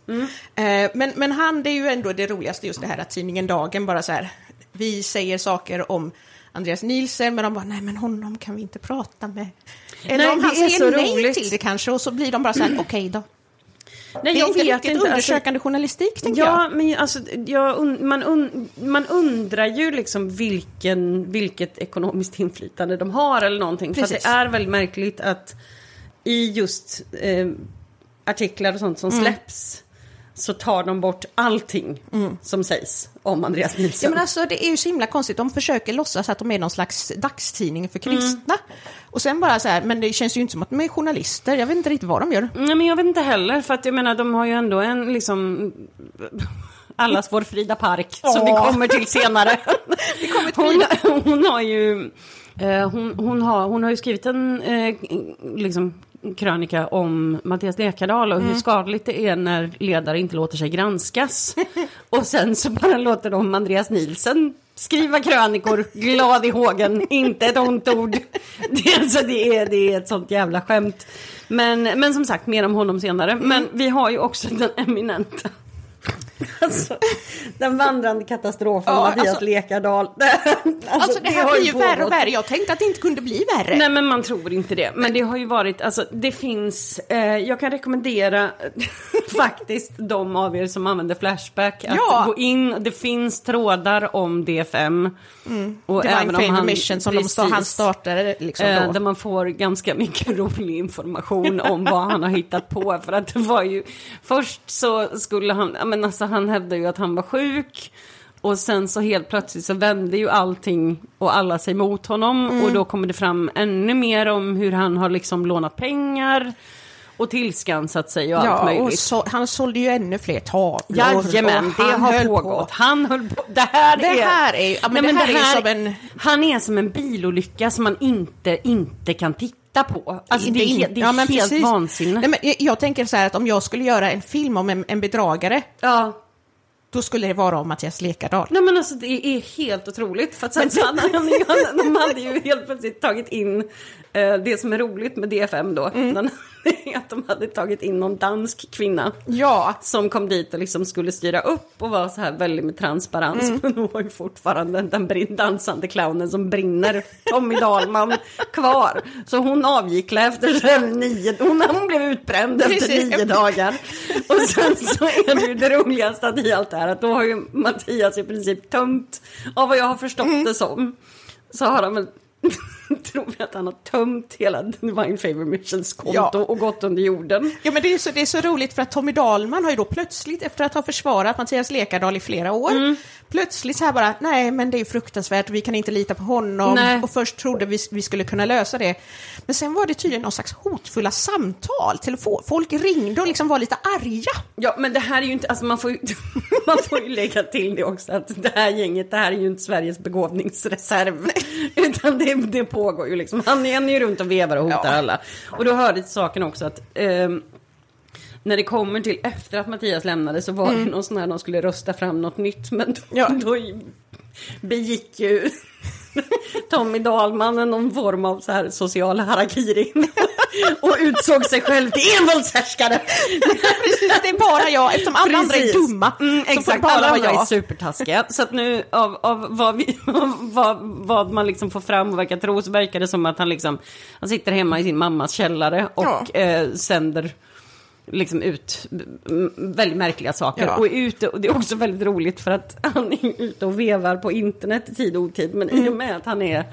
Eh, men, men han, det är ju ändå det roligaste, just det här att tidningen Dagen bara så här, vi säger saker om Andreas Nielsen, men de bara, nej men honom kan vi inte prata med. Eller Nej, om han säger nej till det kanske, och så blir de bara så här, okej då. Nej, jag vet riktigt inte. Alltså, undersökande journalistik, tänker jag. Ja, men alltså, jag, un- man, un, man undrar ju liksom vilken, vilket ekonomiskt inflytande de har eller någonting. För Precis. det är väldigt märkligt att i just eh, artiklar och sånt som Mm. släpps så tar de bort allting som sägs om Andreas Ja, Nilsson. men alltså, det är ju så himla konstigt. De försöker låtsas att de är någon slags dagstidning för kristna. Och sen bara så här, men det känns ju inte som att de är journalister. Jag vet inte riktigt vad de gör. Nej, men jag vet inte heller, för att jag menar, de har ju ändå en liksom... Allas vår Frida Park, som vi Åh. kommer till senare. hon, hon har ju... Eh, hon, hon, har, hon har ju skrivit en eh, liksom, krönika om Mattias Lekardal och hur skadligt det är när ledare inte låter sig granskas. och sen så bara låter de Andreas Nielsen skriva krönikor, glad i hågen, inte ett ont ord. Det, alltså, det, är, det är ett sånt jävla skämt. Men, men som sagt, mer om honom senare. Men vi har ju också den eminenta Alltså, den vandrande katastrofen Ja, Mattias alltså- Lekardal. Alltså det här har blir ju värre och värre. Jag tänkte att det inte kunde bli värre. Nej men man tror inte det. Men det har ju varit, alltså det finns, eh, jag kan rekommendera faktiskt de av er som använder Flashback att Ja. gå in. Det finns trådar om DFM. Och det var även en om Fame han- Mission som de precis. stod, han startade liksom Eh, där man får ganska mycket rolig information om vad han har hittat på. För att det var ju, först så skulle han, men alltså han hävdade ju att han var sjuk. Och sen så helt plötsligt så vände ju allting och alla sig mot honom. Mm. Och då kommer det fram ännu mer om hur han har liksom lånat pengar. Och tillskansat sig och allt ja, och möjligt. så, han sålde ju ännu fler tavlor. Jajamän, och det har pågått. På. Han höll på. Det här Det är... här är ja, men Nej, det här är ju som en- Han är som en bilolycka som man inte, inte kan titta på. Alltså det, är, in- he- det är ja, men helt precis. vansinne. Nej, men jag, jag tänker så här att om jag skulle göra en film om en, en bedragare, Ja. då skulle det vara om Mattias Lekardal. Nej men alltså det är helt otroligt. För att sen så hade han, de hade ju helt plötsligt tagit in eh, det som är roligt med DFM då. Mm. Den, är att de hade tagit in någon dansk kvinna. Ja, Som kom dit och liksom skulle styra upp och var så här väldigt med transparens. Mm. Men hon var ju fortfarande den dansande clownen som brinner, Tommy Dahlman, kvar. Så hon avgick efter nio, hon, hon blev utbränd efter nio dagar. Och sen så är det ju det roligaste i allt det här att då har ju Mattias i princip tömt, av vad jag har förstått Mm. det som, så har han väl tror vi att han har tömt hela Divine Favor Missions konto Ja. och gått under jorden. Ja, men det är, så, det är så roligt för att Tommy Dahlman har ju då plötsligt, efter att ha försvarat Mattias Lekardal i flera år, Mm. plötsligt så här bara, nej men det är fruktansvärt, vi kan inte lita på honom. Nej. Och först trodde vi vi skulle kunna lösa det. Men sen var det tydligen någon slags hotfulla samtal, telefon, folk ringde och liksom var lite arga. Ja, men det här är ju inte, alltså man får ju, man får ju lägga till det också att det här gänget, det här är ju inte Sveriges begåvningsreserv. Utan det, det pågår ju liksom, han är ju runt och vevar och hotar Ja. alla. Och då hörde till saken också att ehm, när det kommer till efter att Mattias lämnade så var det någon sån här, de skulle rösta fram något nytt. Men då, Ja. då begick ju Tommy Dahlman någon form av så här social harakiri. och utsåg sig själv till envåldshärskare. Precis, det är bara jag, eftersom alla andra är Precis. dumma. Mm, så exakt, bara alla andra är jag. supertaskiga. Så att nu av, av vad, vi, vad, vad man liksom får fram och verkar tro så verkar det som att han liksom, han sitter hemma i sin mammas källare och Ja. eh, sänder liksom ut mm, väldigt märkliga saker. Ja. Och, ute, och det är också väldigt roligt för att han är ute och vevar på internet i tid och otid. Men i och med att han är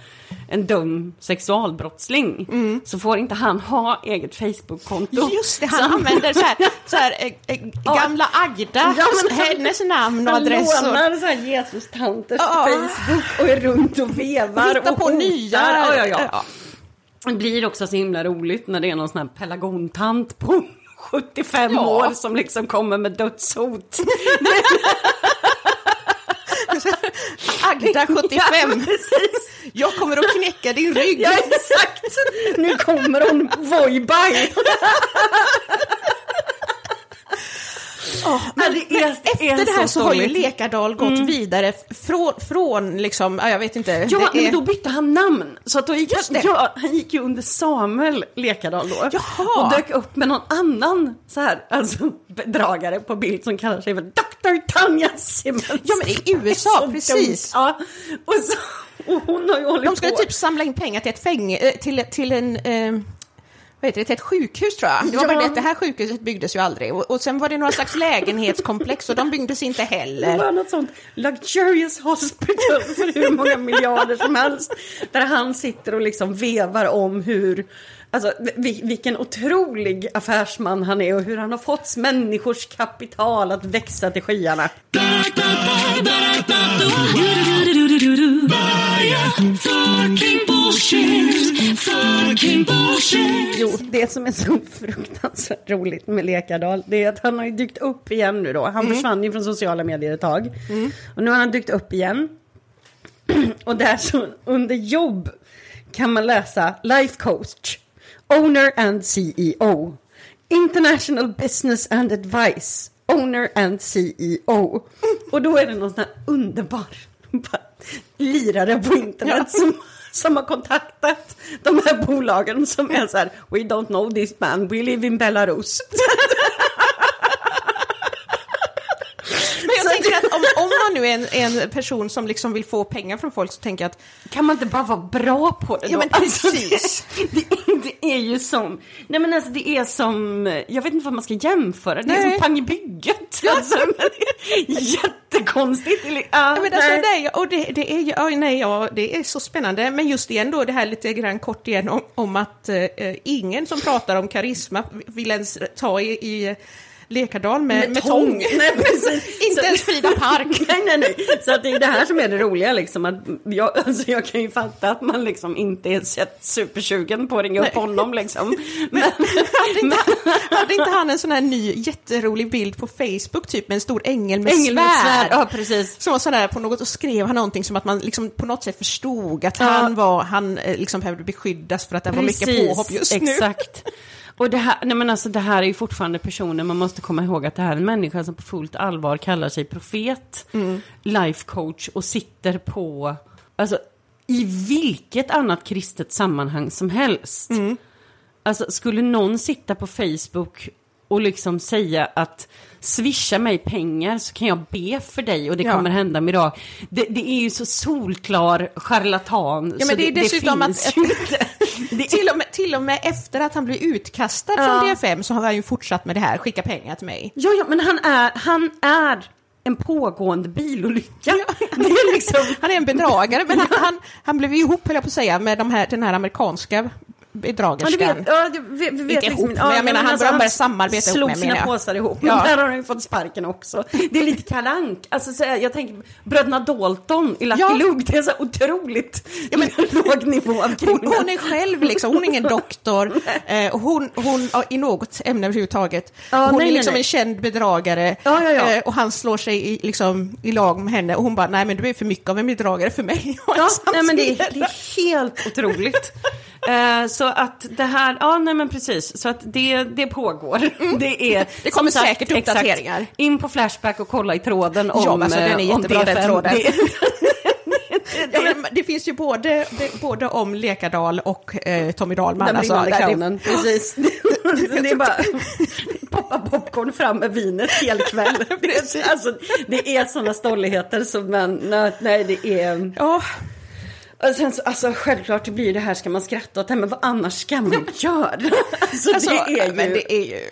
en dum sexualbrottsling så får inte han ha eget Facebook-konto. Just det, Så han använder så här, så här eh, eh, gamla Agda, Ja, men han- hennes namn och Han adress. Och, lånar så här Jesus-tanters Ja. Facebook och är runt och vevar Hittar och på hotar. nya. Ja, ja. Ja. Det blir också så himla roligt när det är någon sån här pelargontant på 75 Ja. år som liksom kommer med dödshot. Agda 75. Ja. Jag kommer att knäcka din rygg. Ja, exakt. Nu kommer hon, Voi-bye. men, det är- men det är efter det här så, så har ju. Lekardal gått vidare f- från, från liksom, ja, jag vet inte. Ja, är, men då bytte han namn. Så att då gick ja, han gick ju under Samuel Lekardal då. Jaha. Och dök upp med någon annan så här, alltså bedragare på bild som kallar sig för Dr. Tanja Simmons. Ja, men i USA, precis. Ja, och, så, och hon har ju hållit de skulle på. typ samla in pengar till ett fäng, eh, till, till en, eh, vad heter det, till ett sjukhus tror jag. Det var Ja. bara det att det här sjukhuset byggdes ju aldrig. Och, och sen var det några slags lägenhetskomplex och de byggdes inte Det heller. var något sånt luxurious hospital för hur många miljarder som helst. Där han sitter och liksom vevar om hur, alltså vi- vilken otrolig affärsman han är och hur han har fått människors kapital att växa till skyarna. Jo, det som är så fruktansvärt roligt med Lekardal, det är att han har ju dykt upp igen nu då. Han försvann ju från sociala medier ett tag. Och nu har han dykt upp igen. Och där så, under jobb kan man läsa Life Coach, Owner and CEO, International Business and Advice, Owner and CEO. Och då är det någon sån här underbar lirare på internet som, som har kontaktat de här bolagen som är så här, We don't know this man, we live in Belarus. Men jag tänker att om, om man nu är en, en person som liksom vill få pengar från folk så tänker jag att Kan man inte bara vara bra på det Ja, då? men Alltså, precis. det, det, det är ju som, nej men alltså det är som, jag vet inte vad man ska jämföra, det är Nej. som pang i bygget. Alltså, men jättekonstigt. Eller- Ja, Ja, men alltså, nej, och det, det, är, ju- ja, nej, ja, det är så spännande. Men just igen då, det här lite grann kort igen om, om att eh, ingen som pratar om karisma vill ens ta i, i Lekardal med, med, tång. Nej, precis. Inte Så- ens Frida Park. nej, nej, nej. Så att det är det här som är det roliga liksom. Att jag, alltså, jag kan ju fatta att man liksom inte är supersugen på att ringa upp honom liksom. Men, Hade inte, hade inte han en sån här ny jätterolig bild på Facebook, typ med en stor ängel med Ängel med svärd? ja, precis. Som var sådär på något, och skrev han någonting som att man liksom på något sätt förstod att Ja. han var, han eh, liksom behövde beskyddas för att det var mycket påhopp just nu. exakt. Och det här, nej men alltså det här är ju fortfarande personer, man måste komma ihåg att det här är en människa som på fullt allvar kallar sig profet, Mm. life coach och sitter på, alltså i vilket annat kristet sammanhang som helst. Mm. Alltså skulle någon sitta på Facebook och liksom säga att swisha mig pengar så kan jag be för dig och det Ja. kommer hända idag. Det, det är ju så solklar charlatan. Ja, men det är dessutom finns att- ju inte. Det Till och, med, till och med efter att han blev utkastad Ja. från DFM så har han ju fortsatt med det här, skicka pengar till mig. Ja, ja, men han är, han är en pågående bilolycka. Liksom... Han är en bedragare, men han, han, han blev ju ihop, höll jag på att säga, med de här, den här amerikanska Ja, bedragerskan. vet, ja, vet, vi vet Inte ihop, men jag menar, han började samarbeta ihop med, sina påsar ihop, men Ja. där har han ju fått sparken också. Det är lite kalank. Alltså, så, jag tänker, bröderna Dalton i Lucky Ja. Luke, det är så otroligt ja, men, låg nivå av Hon, hon är själv liksom, hon är ingen doktor, eh, hon, hon ja, i något ämne överhuvudtaget. Ja, hon nej, är liksom nej. en känd bedragare Ja, ja, ja. Eh, och han slår sig i, liksom, i lag med henne och hon bara, nej men du är för mycket av en bedragare för mig. Ja, nej, men det, är, det är helt otroligt. Eh, så att det här, ja nej men precis, så att det, det pågår. Det, är, Mm. Det kommer sagt, säkert exakt, uppdateringar. in på Flashback och kolla i tråden om Ja, alltså, den är eh, jättebra, den tråden. Det- Ja, men det finns ju både, det, både om Lekadal och eh, Tommy Dahlman. Den alltså, där det- clownen, precis. det är bara poppa popcorn fram med vinet hel kväll. alltså, det är sådana stolligheter som man, nej, nej det är... Ja, Och sen så, alltså självklart blir det här ska man skratta åt, det, men vad annars ska man göra? Alltså, alltså, det är ju... men det är ju...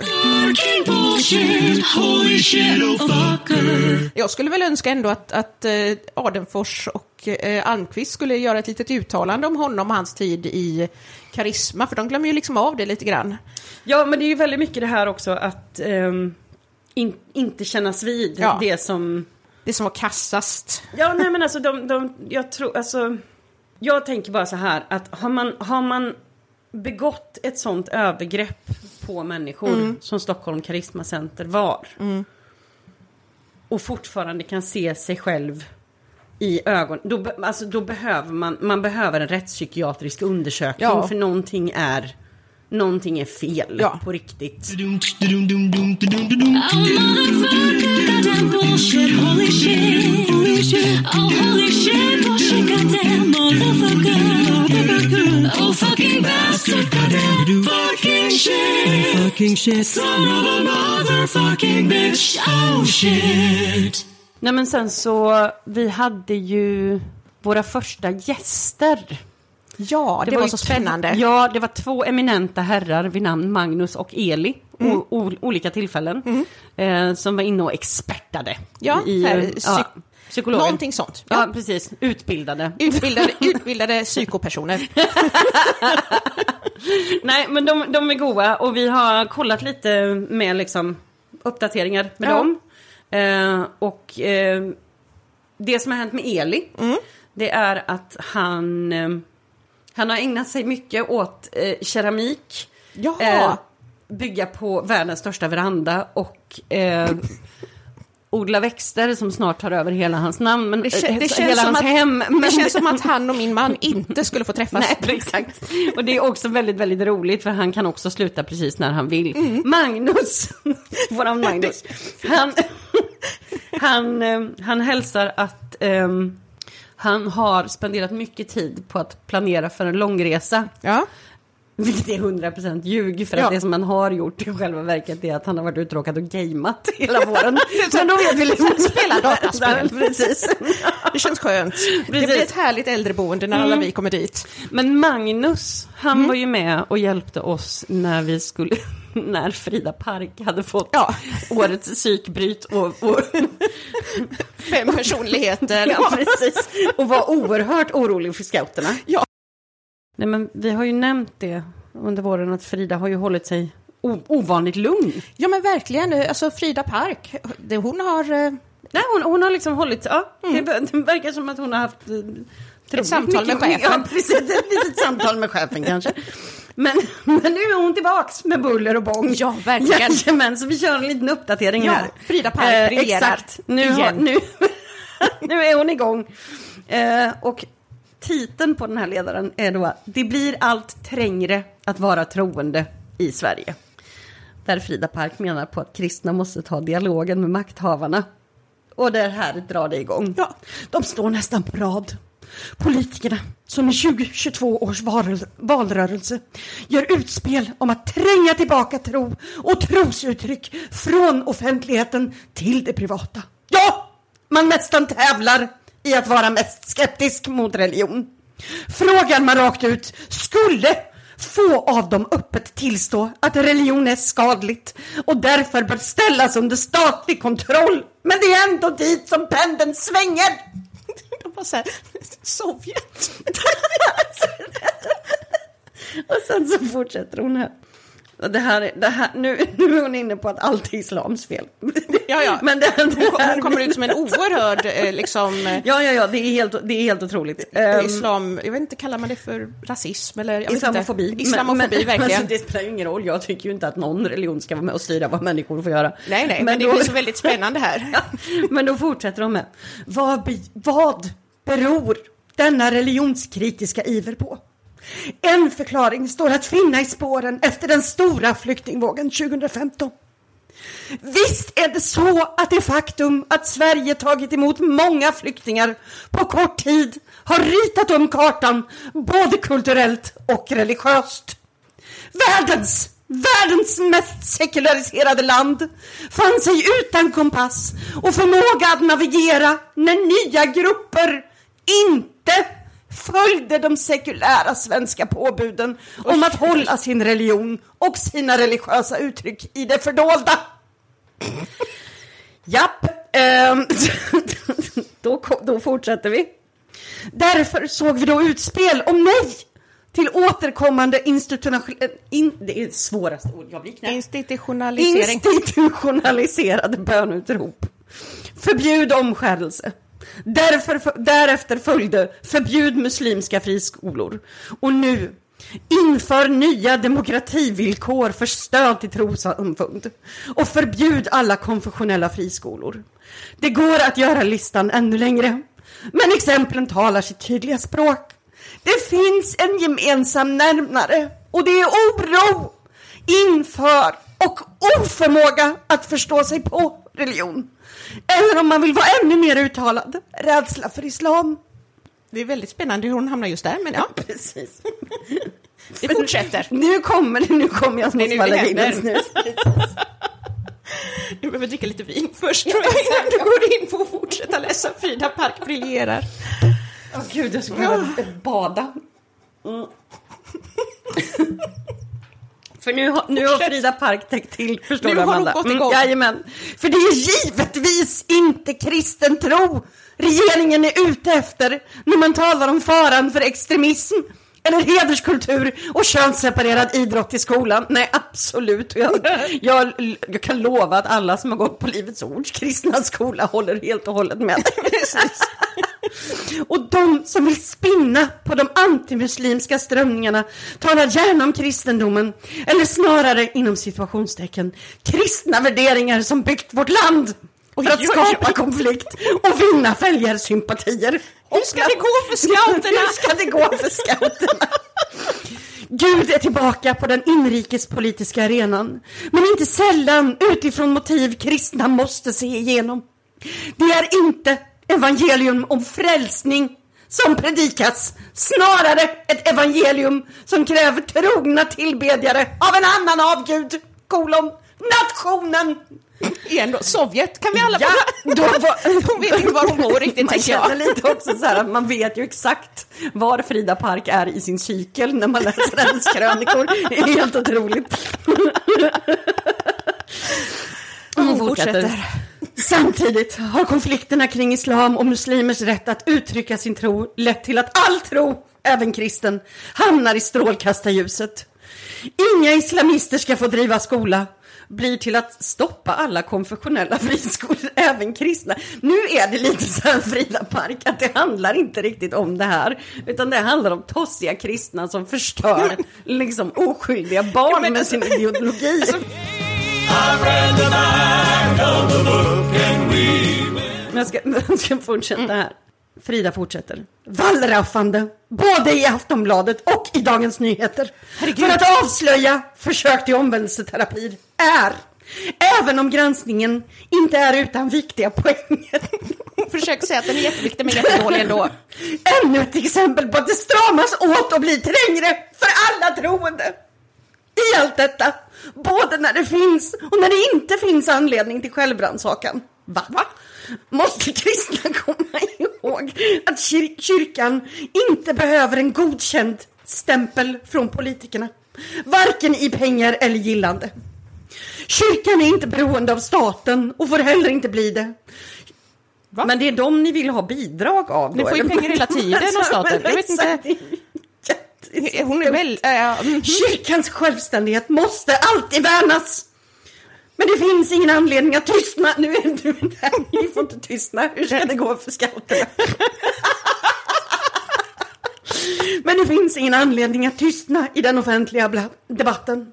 Jag skulle väl önska ändå att, att eh, Adenfors och eh, Almqvist skulle göra ett litet uttalande om honom och hans tid i Karisma, för de glömmer ju liksom av det lite grann. Ja, men det är ju väldigt mycket det här också att ehm, in, inte kännas vid Ja. det som... Det som var kassast. Ja, nej men alltså de, de, jag tror, alltså... Jag tänker bara så här att har man, har man begått ett sånt övergrepp på människor som Stockholm Karisma Center var och fortfarande kan se sig själv i ögonen, då, alltså, då behöver man, man behöver en rättspsykiatrisk undersökning Ja. för någonting är, någonting är fel Ja. på riktigt. Oh holy shit. Oh shit, goddamn motherfucker. Oh fucking bastard, goddamn fucking shit. Fucking shit. Son of a motherfucking bitch, oh shit. Nej men sen så, vi hade ju våra första gäster. Ja, det, var, ju så spännande. Ja, det var två eminenta herrar vid namn Magnus och Eli. O, olika tillfällen. Eh, som var inne och expertade. Ja, i, här, psyk- psykologer. Någonting sånt. Ja, Ja. precis. Utbildade. Utbildade, utbildade psykopersoner. Nej, men de, de är goa och vi har kollat lite med liksom uppdateringar med Ja. dem. Eh, och eh, det som har hänt med Eli, Mm. det är att han, eh, han har ägnat sig mycket åt eh, keramik. Jaha. Eh, bygga på världens största veranda och eh, odla växter som snart tar över hela hans namn. Men, Det, eh, det, känns hela som hans att, hem. det men- känns som att han och min man inte skulle få träffas. Nej, exakt. Och det är också väldigt, väldigt roligt för han kan också sluta precis när han vill. Mm. Magnus, våran Magnus, han, han, eh, han hälsar att ehm, han har spenderat mycket tid på att planera för en långresa. Ja. Vilket är 100% ljug för Ja. att det som han har gjort i själva verket är att han har varit uttråkad och gameat hela våren. Men då vet vi liksom... Spela dataspel. Precis. Det känns skönt. Det Precis. blir ett härligt äldreboende när alla vi kommer dit. Men Magnus, han var ju med och hjälpte oss när vi skulle, när Frida Park hade fått Ja. årets psykbryt och, och, Fem personligheter. ja, precis, och var oerhört orolig för scouterna. Ja. Nej men vi har ju nämnt det under våren att Frida har ju hållit sig ovanligt lugn. Ja men verkligen, alltså Frida Park, det, hon har eh, Nej, hon, hon har liksom hållit, ja, det, det verkar som att hon har haft eh, troligt samtal med chefen. Ja, precis, ett litet samtal med chefen kanske. Men, men nu är hon tillbaks med buller och bång. Ja, verkligen. Jajamän, så vi kör en liten uppdatering Ja, här. Frida Park briljerar Exakt, nu, har, nu, nu är hon igång. Eh, och titeln på den här ledaren är då Det blir allt trängre att vara troende i Sverige. Där Frida Park menar på att kristna måste ta dialogen med makthavarna. Och det här drar det igång. Ja. De står nästan på rad. Politikerna som i 2022 års val- valrörelse gör utspel om att tränga tillbaka tro och trosuttryck från offentligheten till det privata. Ja, man nästan tävlar i att vara mest skeptisk mot religion. Frågar man rakt ut, skulle få av dem öppet tillstå att religion är skadligt och därför bör ställas under statlig kontroll. Men det är ändå dit som pendeln svänger. De var så här, Sovjet. Och sen så fortsätter hon här. Det här, är- det här, nu, nu är hon inne på att allt är islams fel. Ja, ja. Men det, det Hon, här, hon kommer ut som en oerhörd eh, liksom, Ja, ja, ja, det är helt, det är helt otroligt. Ehm, islam, jag vet inte, kallar man det för rasism eller? Islamofobi. Inte. Islamofobi, men, men, verkligen. Alltså, det spelar ju ingen roll. Jag tycker ju inte att någon religion ska vara med och styra vad människor får göra. nej, nej, men, det då- blir så väldigt spännande här. Ja, men då fortsätter de med. Vad, vad beror denna religionskritiska iver på? En förklaring står att finna i spåren efter den stora flyktingvågen 2015. Visst är det så att det faktum att Sverige tagit emot många flyktingar på kort tid har ritat om kartan både kulturellt och religiöst. Världens, världens mest sekulariserade land fann sig utan kompass och förmåga att navigera när nya grupper inte följde de sekulära svenska påbuden om att hålla sin religion och sina religiösa uttryck i det fördolda. Japp, ehm, då, då fortsätter vi. Därför såg vi då utspel om nej till återkommande institutionell... In, det är det svåraste ord, jag blir knäpp. Institutionalisering. Institutionaliserade bönutrop. Förbjud omskärelse. Därför, därefter följde förbjud muslimska friskolor. Och nu inför nya demokrativillkor för stöd till trossamfund. Och förbjud alla konfessionella friskolor. Det går att göra listan ännu längre. Men exemplen talar sitt tydliga språk. Det finns en gemensam nämnare och det är oro inför och oförmåga att förstå sig på religion. Eller om man vill vara ännu mer uttalad, rädsla för islam. Det är väldigt spännande hur hon hamnar just där, men ja, Precis. det fortsätter. Nu kommer det, nu kommer jag som nu det ballerina händer. snus. Du behöver dricka lite vin först, tror jag, innan du går in på att fortsätta läsa Frida Park briljerar. Åh gud, jag skulle behöva bada. Mm. För nu har, nu har Frida Park täckt till, förstår Nu du har hon Amanda? gått igång. jajamän. För det är givetvis inte kristen tro regeringen är ute efter när man talar om faran för extremism eller hederskultur och könsseparerad idrott i skolan. Nej, absolut. Jag, jag, jag kan lova att alla som har gått på Livets Ords kristna skola håller helt och hållet med. Och de som vill spinna på de antimuslimska strömningarna talar gärna om kristendomen, eller snarare inom situationstecken, kristna värderingar som byggt vårt land för att skapa konflikt och vinna väljarsympatier. Hur ska det gå för scouterna? Hur ska det gå för scouterna? Gud är tillbaka på den inrikespolitiska arenan, men inte sällan utifrån motiv kristna måste se igenom. Det är inte evangelium om frälsning som predikas, snarare ett evangelium som kräver trogna tillbedjare av en annan avgud, kolon, nationen. Igen då, Sovjet, kan vi alla Ja, då var, Hon vet inte var hon bor riktigt, Man tänker jag. lite också så här att man vet ju exakt var Frida Park är i sin cykel när man läser hennes krönikor. Det är helt otroligt. Hon fortsätter. Samtidigt har konflikterna kring islam och muslimers rätt att uttrycka sin tro lett till att all tro, även kristen, hamnar i strålkastarljuset. Inga islamister ska få driva skola blir till att stoppa alla konfessionella friskolor, även kristna. Nu är det lite så här Frida Park, att det handlar inte riktigt om det här, utan det handlar om tossiga kristna som förstör liksom oskyldiga barn men med alltså- sin ideologi. I read the back of the book and we Men jag ska, jag ska fortsätta här. Frida fortsätter. Wallraffande, både i Aftonbladet och i Dagens Nyheter. För att avslöja försök till omvändelseterapi är, även om granskningen inte är utan viktiga poänger. försöker säga att den är jätteviktig men jättedålig ändå. Ännu ett exempel på att det stramas åt och blir trängre för alla troende. I allt detta, både när det finns och när det inte finns anledning till självrannsakan. Va? Va? Måste kristna komma ihåg att kyr- kyrkan inte behöver en godkänd stämpel från politikerna. Varken i pengar eller gillande. Kyrkan är inte beroende av staten och får heller inte bli det. Va? Men det är de ni vill ha bidrag av Ni får ju pengar hela tiden av staten. Jag vet inte. Exakt, det är jätte- Hon är väl... Äh, mm. Kyrkans självständighet måste alltid värnas. Men det finns ingen anledning att tystna. Nu är du där. Ni får inte tystna. Hur ska det gå för scouterna? Men det finns ingen anledning att tystna i den offentliga debatten.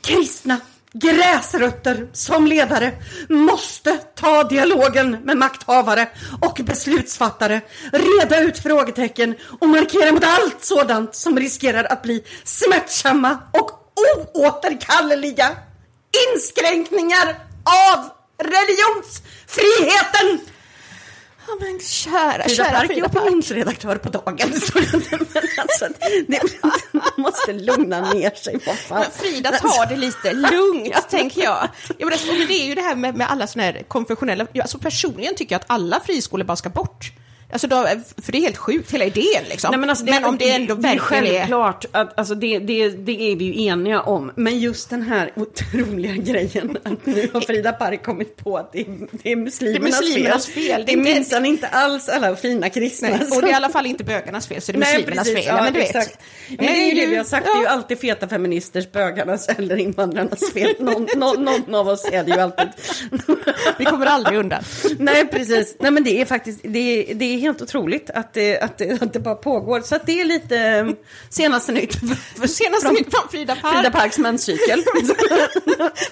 Kristna gräsrötter som ledare måste ta dialogen med makthavare och beslutsfattare, reda ut frågetecken och markera mot allt sådant som riskerar att bli smärtsamma och oåterkalleliga inskränkningar av religionsfriheten. Ja, men kära, Frida kära Park Frida Park. opinionsredaktör på dagen. Så men alltså, det, man måste lugna ner sig. Men Frida tar det lite lugnt, tänker jag. jag menar, och det är ju det här med, med alla såna här konfessionella... Alltså personligen tycker jag att alla friskolor bara ska bort. Alltså då, för det är helt sjukt, hela idén liksom. Nej, men, alltså, men om det ändå det är verkligen är... självklart att alltså, det, det, det är vi ju eniga om. Men just den här otroliga grejen att nu har Frida Park kommit på att det är, det är muslimernas, Det är muslimernas fel. Det är minsann inte alls alla fina kristna. Nej, och det är i alla fall inte bögarnas fel, så det är Nej, muslimernas precis. fel. Ja, men du exakt. vet. Men det är ju det vi har sagt, ja. det är ju alltid feta feministers, bögarnas eller invandrarnas fel. Någon, någon, någon av oss är det ju alltid. Vi kommer aldrig undan. Nej, precis. Nej, men det är faktiskt, det är, det är helt otroligt att det, att, det, att det bara pågår. Så att det är lite eh, senaste nytt. Senaste Från nytt från Frida Park. Frida Parks menscykel.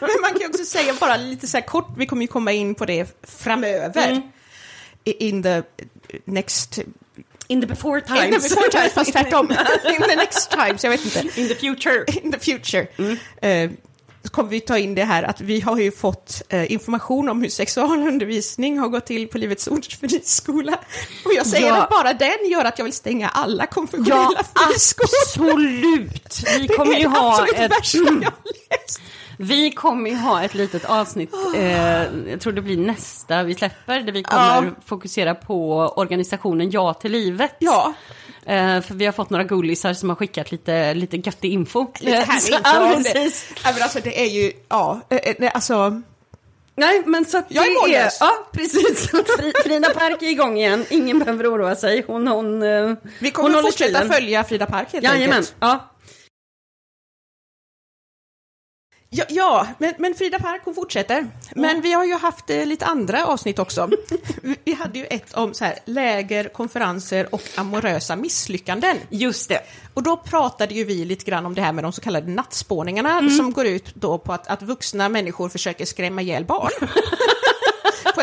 Men man kan ju också säga bara lite så här kort, vi kommer ju komma in på det framöver. Mm. In the next... In the before In times. the before times, fast tvärtom. In the next times, jag vet inte. In the future. In the future. Mm. Så kommer vi ta in det här att vi har ju fått eh, information om hur sexualundervisning har gått till på Livets Ords friskola. Och jag säger Ja. att bara den gör att jag vill stänga alla konfessionella Ja, friskolor. absolut. Vi Det kommer är ju det ha absolut ett... värsta jag har läst. Vi kommer ju ha ett litet avsnitt, eh, jag tror det blir nästa vi släpper, där vi kommer Ja. fokusera på organisationen Ja till livet. Ja, Eh, för vi har fått några gullisar som har skickat lite, lite göttig info. lite Eh, härlig så- info ja, precis. Ja, men alltså det är ju, ja, eh, eh, nej, alltså, Nej, men så att Jag är mållös. Ja, precis. Fri- Frida Park är igång igen. Ingen behöver oroa sig. Hon, hon, eh, vi hon kommer håller fortsätta stilen. följa Frida Park helt Jajamän. enkelt. Ja. Ja, ja men, men Frida Park hon fortsätter. Men vi har ju haft eh, lite andra avsnitt också. vi, hade ju ett om så här, läger, konferenser och amorösa misslyckanden. Just det. Och då pratade ju vi lite grann om det här med de så kallade nattspåningarna som går ut då på att, att vuxna människor försöker skrämma ihjäl barn.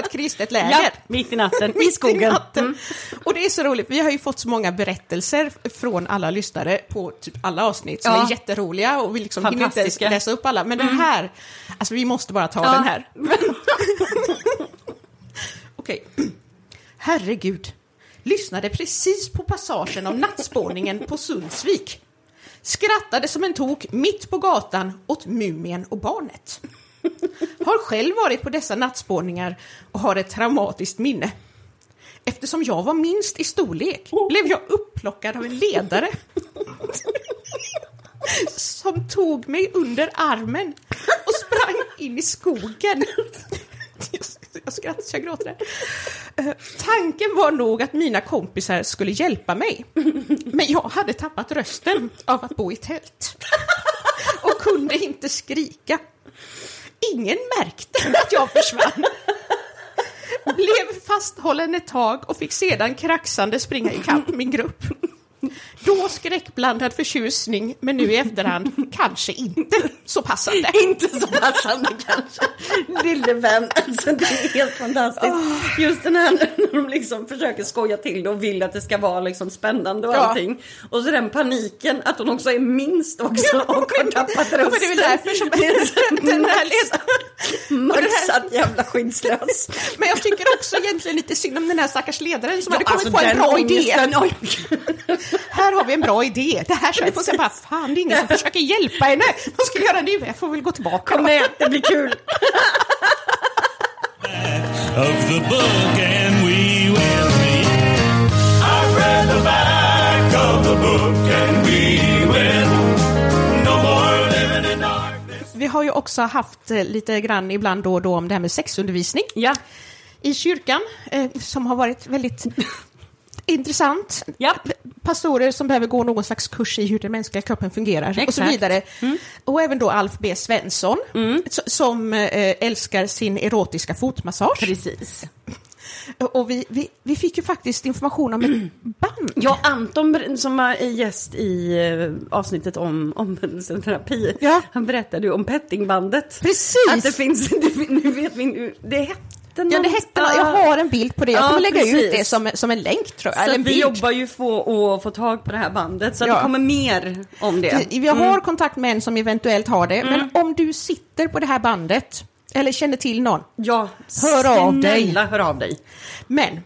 på ett kristet läger. Ja, mitt i natten, i Mitt skogen. natten. Mm. Och det är så roligt, vi har ju fått så många berättelser från alla lyssnare på typ alla avsnitt som Ja. är jätteroliga och vi liksom hinner inte. Mm. läsa upp alla. Men den här, alltså vi måste bara ta Ja. den här. Okej. Herregud. Lyssnade precis på passagen om nattspåningen på Sundsvik. Skrattade som en tok mitt på gatan åt Mumien och barnet. Har själv varit på dessa nattspårningar och har ett traumatiskt minne. Eftersom jag var minst i storlek blev jag upplockad av en ledare som tog mig under armen och sprang in i skogen. Jag skrattar så jag gråter. där. Tanken var nog att mina kompisar skulle hjälpa mig. Men jag hade tappat rösten av att bo i tält. Och kunde inte skrika. Ingen märkte att jag försvann. Blev fasthållen ett tag och fick sedan kraxande springa ikapp min grupp. Då skräckblandad förtjusning, men nu i efterhand kanske inte så passande. Inte så passande kanske. Lille vän, alltså det är helt fantastiskt. Just den här när de liksom försöker skoja till det och vill att det ska vara liksom spännande och Ja. allting. Och så den paniken att hon också är minst också och har tappat rösten. Men det är väl därför som den här maxat- Maxat jävla skyddslös. Men jag tycker också egentligen lite synd om den här stackars ledaren som hade kommit Alltså, på en bra idé. Här har vi en bra idé. Det här ska vi få se. Bara, fan, det är ingen som försöker hjälpa henne. Vad ska vi göra nu? Jag får väl gå tillbaka. Kom med, det blir kul. of the book and we will meet. I've read the back of the book and we will no more living in darkness. Vi har ju också haft eh, lite grann ibland då och då om det här med sexundervisning Ja. i kyrkan eh, som har varit väldigt intressant. Ja. Pastorer som behöver gå någon slags kurs i hur den mänskliga kroppen fungerar och så Exakt. Mm. vidare. Och även då Alf B Svensson s- som eh, älskar sin erotiska fotmassage. Precis. Och vi, vi, vi fick ju faktiskt information om ett band. Ja, Anton som var gäst i eh, avsnittet om, om terapi, Ja. han berättade ju om pettingbandet. Precis! Att det finns, det, nu vet vi nu, det hette Ja, något- det hette, jag har en bild på det. Jag Ja, kommer lägga ut precis. det som, som en länk tror jag. Så Eller en vi bild. jobbar ju på att få tag på det här bandet, så Ja. det kommer mer om det. Vi har kontakt med en som eventuellt har det, men om du sitter på det här bandet eller känner till någon, Ja, Hör av dig. hör av dig. Men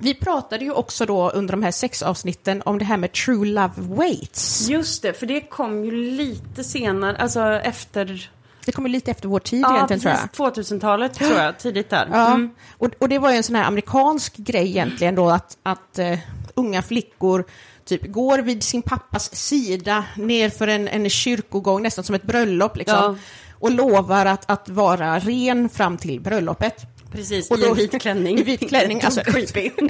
vi pratade ju också då under de här sex avsnitten om det här med true love waits. Just det, för det kom ju lite senare, alltså efter, Det kommer lite efter vår tid ja egentligen tror jag. precis, 2000-talet tror jag, tidigt där. Ja, Mm. och, och det var ju en sån här amerikansk grej egentligen då att, att eh, unga flickor typ går vid sin pappas sida ner för en, en kyrkogång, nästan som ett bröllop liksom. Ja. Och lovar att, att vara ren fram till bröllopet. Precis, Och i en då- vit klänning. i vit klänning, alltså. creepy.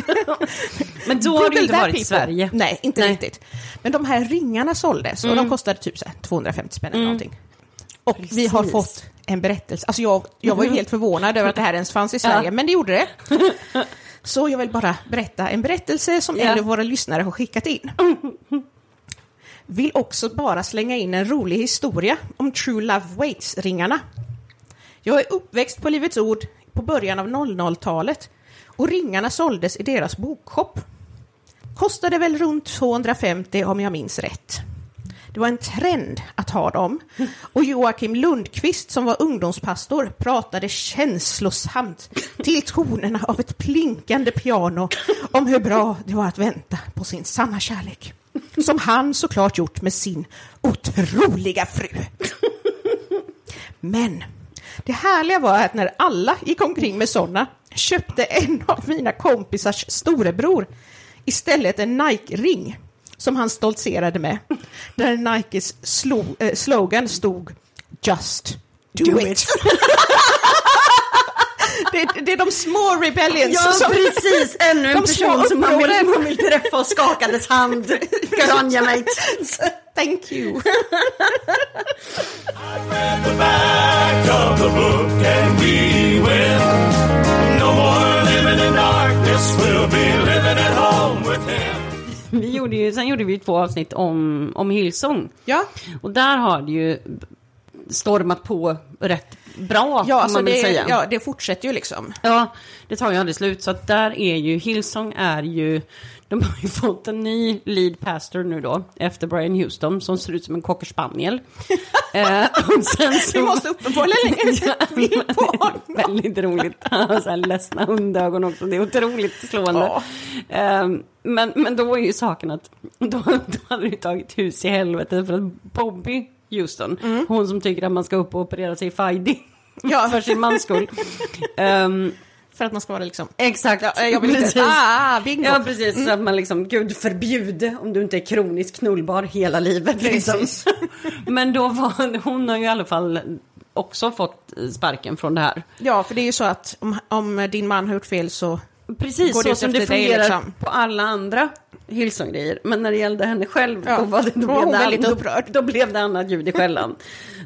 Men då har det inte varit i people. Sverige. Nej, inte Nej. riktigt. Men de här ringarna såldes och de kostade typ så här 250 spänn eller någonting. Och vi har Precis. fått en berättelse. Alltså jag, jag var ju helt förvånad över att det här ens fanns i Sverige, men det gjorde det. Så jag vill bara berätta en berättelse som Ja. en av våra lyssnare har skickat in. Vill också bara slänga in en rolig historia om True Love Waits-ringarna. Jag är uppväxt på Livets Ord på början av 00-talet och ringarna såldes i deras bokshop. Kostade väl runt 250 om jag minns rätt. Det var en trend att ha dem och Joakim Lundqvist som var ungdomspastor pratade känslosamt till tonerna av ett plinkande piano om hur bra det var att vänta på sin sanna kärlek. Som han såklart gjort med sin otroliga fru. Men det härliga var att när alla gick omkring med sådana köpte en av mina kompisars storebror istället en Nike-ring som han stoltserade med. Där Nikes slo- eh, slogan stod Just do, Do it. it. det, det är de små rebellions Ja, som... precis. Ännu en person som man vill, man vill träffa och skaka dess hand. Garanja mate. Thank you. Read the back of the book and we will no more living in darkness. We'll be living at home with him. Vi gjorde ju, sen gjorde vi två avsnitt om, om Hillsong. Ja, Och där har det ju stormat på rätt bra, ja, alltså man väl det, säga. ja, det fortsätter ju liksom. Ja, det tar ju aldrig slut. Så att där är ju, Hillsong är ju, de har ju fått en ny lead pastor nu då, efter Brian Houston, som ser ut som en cocker spaniel. eh, och sen så, Vi måste en bild på honom. Väldigt roligt. Han har så här ledsna hundögon också, det är otroligt slående. Ja. Eh, men, men då är ju saken att då, då hade det tagit hus i helvete för att Bobby Houston, hon som tycker att man ska upp och operera sig i Fajdi Ja. för sin mans skull. Ehm, För att man ska vara liksom... Exakt, Ja, jag vill precis. Ah, bingo! Ja, precis. Så att man liksom, gud förbjude om du inte är kroniskt knullbar hela livet. Liksom. Men då var hon har ju i alla fall också fått sparken från det här. Ja, för det är ju så att om, om din man har gjort fel så... Precis Går det så som det fungerar liksom? på alla andra Hillsong-grejer. Men när det gällde henne själv, Ja, då, var det, då, då blev det, väldigt då, då blev det annat ljud i skällan.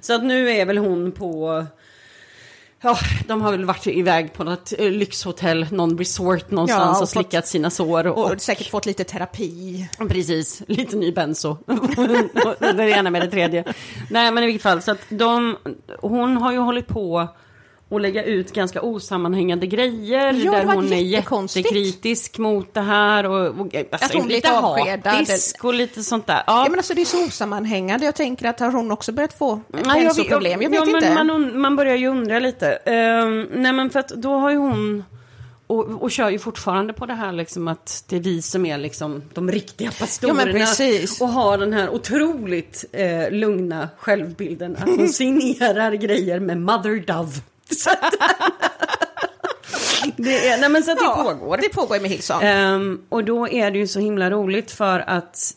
så att nu är väl hon på Ja, de har väl varit iväg på något eh, lyxhotell, någon resort någonstans Ja, och och, slickat sina sår. Och, Och säkert fått lite terapi. Precis, lite ny benzo. det ena med det tredje. Nej men i vilket fall, så att de, hon har ju hållit på att lägga ut ganska osammanhängande grejer. Ja, där hon är jättekritisk mot det här. Och, och, alltså, Att hon lite hatisk och lite sånt där. Ja. Ja, men alltså det är så osammanhängande. Jag tänker att har hon också börjat få Nej, jag vet- hälsoproblem? Jag vet ja, inte. Man, man börjar ju undra lite. Ehm, nej men för att då har ju hon och, och kör ju fortfarande på det här liksom att det är vi som är liksom de riktiga pastorerna. precis. Och har den här otroligt eh, lugna självbilden att hon signerar grejer med Mother Dove. Så att, det är, nej men så att det Ja, pågår. Det pågår med Hillsong. Ehm, och då är det ju så himla roligt för att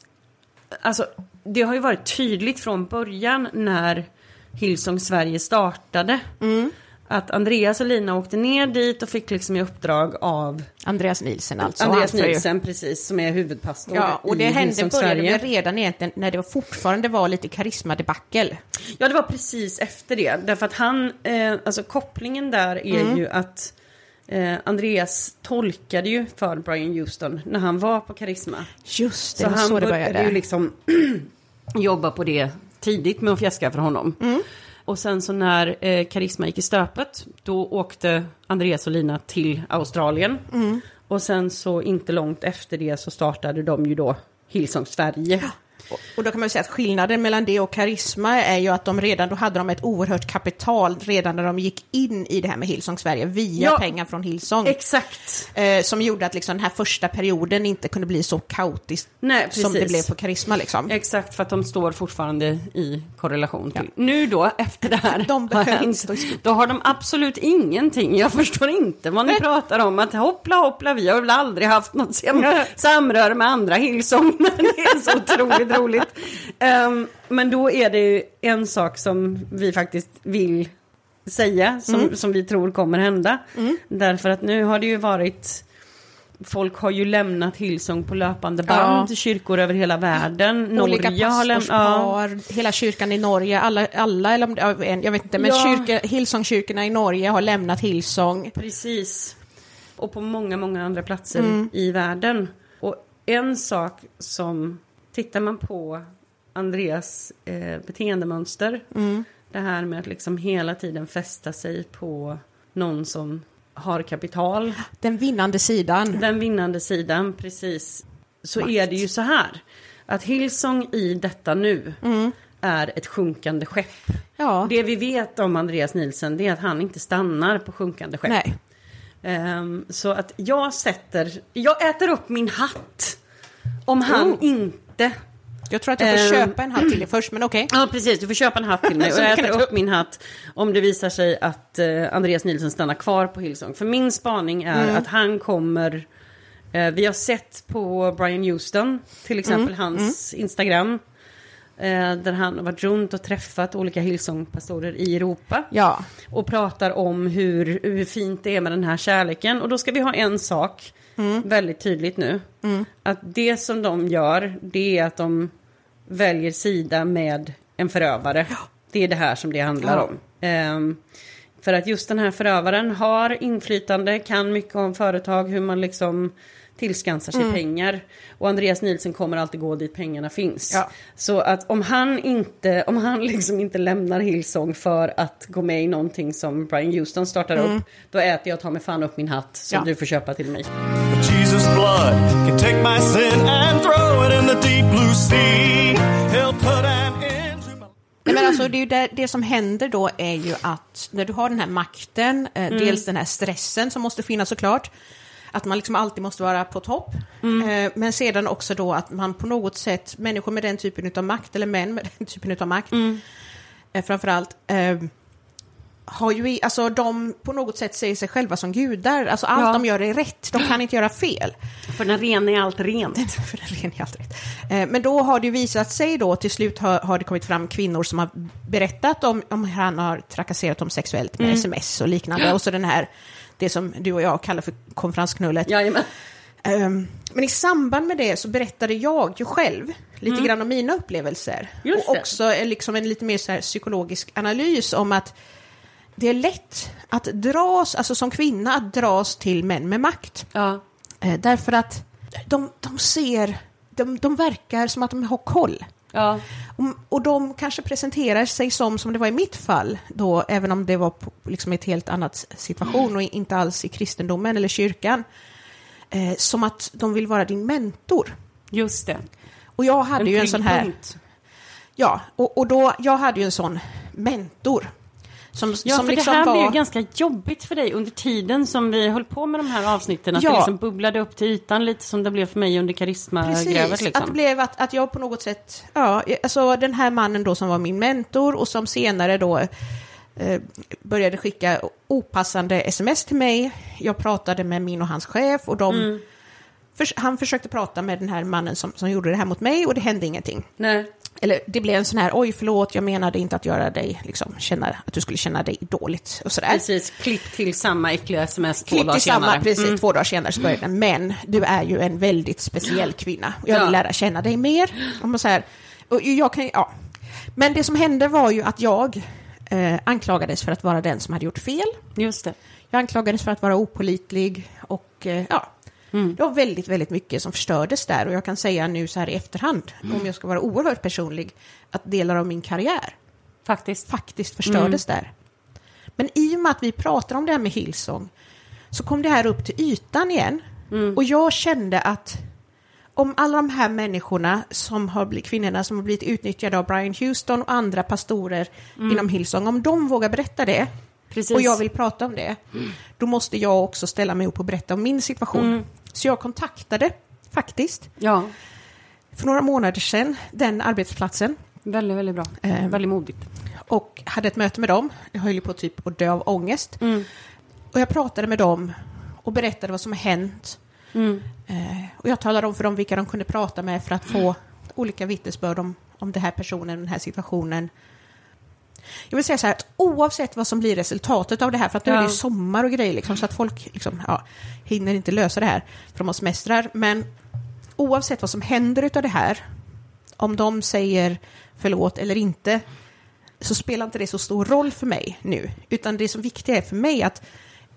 alltså, det har ju varit tydligt från början när Hillsong Sverige startade. Mm. Att Andreas och Lina åkte ner dit och fick liksom i uppdrag av Andreas Nielsen alltså. Andreas Han ju- Nielsen, precis, som är huvudpastor Ja, och det i hände, började väl redan egentligen när det var fortfarande var lite karismadebackel. Ja, det var precis efter det. Därför att han, eh, alltså kopplingen där är Mm. ju att eh, Andreas tolkade ju för Brian Houston när han var på Karisma. Just det, Så det han så det började började. ju liksom jobba på det tidigt med att fjäska för honom. Mm. Och sen så när eh, Karisma gick i stöpet, då åkte Andreas och Lina till Australien. Mm. Och sen så inte långt efter det så startade de ju då Hillsong Sverige. Och- Och då kan man säga att skillnaden mellan det och karisma är ju att de redan, då hade de ett oerhört kapital redan när de gick in i det här med Hillsong Sverige via Ja, pengar från Hillsong. Exakt. eh, som gjorde att liksom den här första perioden inte kunde bli så kaotisk Nej, som det blev på karisma liksom. Exakt, för att de står fortfarande i korrelation till. Nu då, efter det här, De har hänt, då har de absolut ingenting. Jag förstår inte vad ni pratar om. Att hoppla hoppla, vi har väl aldrig haft något sam samröre med andra Hillsong. det är så otroligt roligt. Ehm, men då är det en sak som vi faktiskt vill säga, som, Mm. som vi tror kommer hända. Därför att nu har det ju varit Folk har ju lämnat Hillsong på löpande band, Ja. kyrkor över hela världen. Olika Norge har lämnat... Ja. hela kyrkan i Norge, alla, alla eller jag vet inte, men Ja. kyrka, Hillsongkyrkorna i Norge har lämnat Hillsong. Precis. Och på många, många andra platser Mm. i världen. Och en sak som, tittar man på Andreas eh, beteendemönster, Mm. det här med att liksom hela tiden fästa sig på någon som har kapital, Den vinnande sidan. den vinnande sidan, precis, så är det ju så här, att Hillsong i detta nu är ett sjunkande skepp. Mm. Ja, Det vi vet om Andreas Nielsen det är att han inte stannar på sjunkande skepp. nej. Ehm, så att jag sätter, jag äter upp min hatt. Om han Oh. inte... Jag tror att jag får Ehm. köpa en hatt till dig först, men okej. Ja precis, du får köpa en hatt till mig och jag äter upp min hatt om det visar sig att eh, Andreas Nilsson stannar kvar på Hillsong. För min spaning är Mm. att han kommer... Eh, vi har sett på Brian Houston, till exempel Mm. hans Instagram. Eh, där han har varit runt och träffat olika Hillsong-pastorer i Europa. Ja, och pratar om hur, hur fint det är med den här kärleken. Och då ska vi ha en sak väldigt tydligt nu. Att det som de gör, det är att de väljer sida med en förövare. Det är det här som det handlar Ja. om. Ehm, för att just den här förövaren har inflytande, kan mycket om företag, hur man liksom tillskansar sig pengar. Och Andreas Nielsen kommer alltid gå dit pengarna finns. Ja. Så att om han inte, om han liksom inte lämnar Hillsong för att gå med i någonting som Brian Houston startar upp, då äter jag ta mig fan upp min hatt som Ja. du får köpa till mig. Jesus' blood can take my sin and throw it in the deep blue sea. He'll put an end to my Nej, men alltså, det, är ju det, det som händer då är ju att när du har den här makten, eh, Mm. dels den här stressen som måste finnas såklart, att man liksom alltid måste vara på topp, Mm. eh, men sedan också då att man på något sätt, människor med den typen av makt, eller män med den typen av makt, Mm. eh, framförallt, eh, har ju, alltså de på något sätt ser sig själva som gudar, alltså allt Ja. de gör är rätt, de kan inte göra fel. För den rena är allt rent. För den ren är allt rätt. Men då har det visat sig då, till slut har, har det kommit fram kvinnor som har berättat om, om han har trakasserat dem sexuellt med sms och liknande. Och så den här, det som du och jag kallar för konferensknullet. Jajamän. Ehm, Men i samband med det så berättade jag ju själv lite grann om mina upplevelser. Just och också liksom en lite mer så psykologisk analys om att det är lätt att dras, alltså som kvinna, att dras till män med makt. Ja. Eh, därför att de, de ser, de, de verkar som att de har koll. Ja. Och, och de kanske presenterar sig som, som det var i mitt fall, då, även om det var på liksom ett helt annat situation och inte alls i kristendomen eller kyrkan, eh, som att de vill vara din mentor. Just det. Och jag hade ju en sån här, punkt. ja, och, och då, jag hade ju en sån mentor. Som, Ja, som för liksom det här var... blev ganska jobbigt för dig under tiden som vi höll på med de här avsnitten. Att Ja. det liksom bubblade upp till ytan lite som det blev för mig under karismagrävet. Precis, Liksom. att det blev att, att jag på något sätt, ja, alltså den här mannen då som var min mentor och som senare då eh, började skicka opassande sms till mig. Jag pratade med min och hans chef och de, Mm. han försökte prata med den här mannen som, som gjorde det här mot mig och det hände ingenting. Nej. Eller det blev en sån här, oj förlåt, jag menade inte att göra dig, liksom, känna, att du skulle känna dig dåligt och sådär. Precis, klipp till samma äckliga sms två Klipp dagar till samma, senare. precis, Mm. två dagar senare så började den. Men du är ju en väldigt speciell kvinna. Och jag vill Ja. lära känna dig mer. Om man så här, och jag kan, ja. Men det som hände var ju att jag eh, anklagades för att vara den som hade gjort fel. Just det. Jag anklagades för att vara opolitlig och eh, ja. Mm. Det var väldigt, väldigt mycket som förstördes där och jag kan säga nu så här i efterhand, Mm. om jag ska vara oerhört personlig, att delar av min karriär Faktiskt. faktiskt förstördes Mm. där. Men i och med att vi pratar om det här med Hillsong så kom det här upp till ytan igen. Mm. Och jag kände att om alla de här människorna, som har blivit, kvinnorna som har blivit utnyttjade av Brian Houston och andra pastorer inom Hillsong, om de vågar berätta det Mm. Precis. och jag vill prata om det, då måste jag också ställa mig upp och berätta om min situation. Mm. Så jag kontaktade faktiskt Ja, för några månader sedan den arbetsplatsen väldigt, väldigt bra. Eh. Väldigt modigt. och hade ett möte med dem. Jag höll på typ att dö av ångest. Mm. Och jag pratade med dem och berättade vad som har hänt. Mm. Eh, och jag talade om för dem vilka de kunde prata med för att få olika vittnesbörd om, om den här personen, den här situationen. Jag vill säga så här, att oavsett vad som blir resultatet av det här, för att nu är det Ja. sommar och grejer, liksom, så att folk liksom, ja, hinner inte lösa det här, för de har semestrar, men oavsett vad som händer utav det här, om de säger förlåt eller inte, så spelar inte det så stor roll för mig nu, utan det som viktiga är för mig att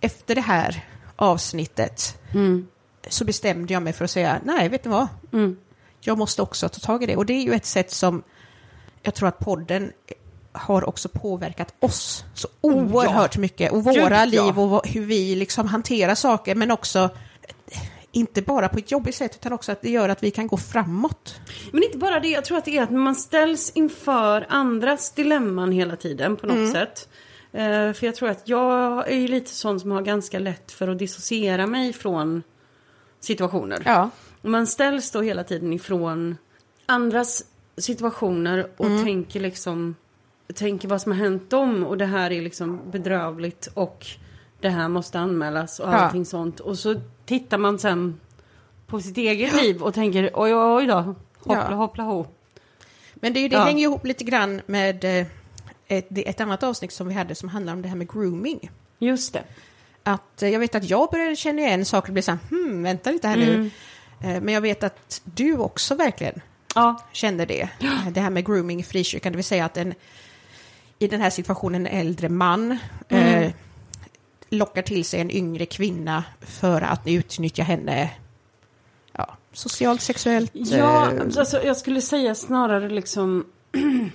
efter det här avsnittet Mm. så bestämde jag mig för att säga, nej, vet ni vad? Mm. Jag måste också ta tag i det. Och det är ju ett sätt som jag tror att podden har också påverkat oss så oerhört mycket. Och våra Gud, ja. liv och hur vi liksom hanterar saker, men också inte bara på ett jobbigt sätt, utan också att det gör att vi kan gå framåt. Men inte bara det, jag tror att det är att man ställs inför andras dilemman hela tiden på något Mm. sätt. Eh, för jag tror att jag är ju lite sån som har ganska lätt för att dissociera mig från situationer. Ja. Man ställs då hela tiden ifrån andras situationer och Mm. tänker liksom tänker vad som har hänt dem och det här är liksom bedrövligt och det här måste anmälas och Ja. allting sånt. Och så tittar man sen på sitt eget liv och tänker oj oj oj då, hoppla Ja. hoppla ho. Men det, är ju- det Ja. hänger ihop lite grann med eh, ett, ett annat avsnitt som vi hade som handlar om det här med grooming. Just det. Att eh, jag vet att jag började känna igen saker och bli så här, hmm, vänta lite här Mm. nu. Eh, Men jag vet att du också verkligen Ja, kände det. Det här med grooming i frikyrkan, det vill säga att en, i den här situationen en äldre man Mm. eh, lockar till sig en yngre kvinna för att utnyttja henne ja, socialt, sexuellt. ja eh, alltså, jag skulle säga snarare liksom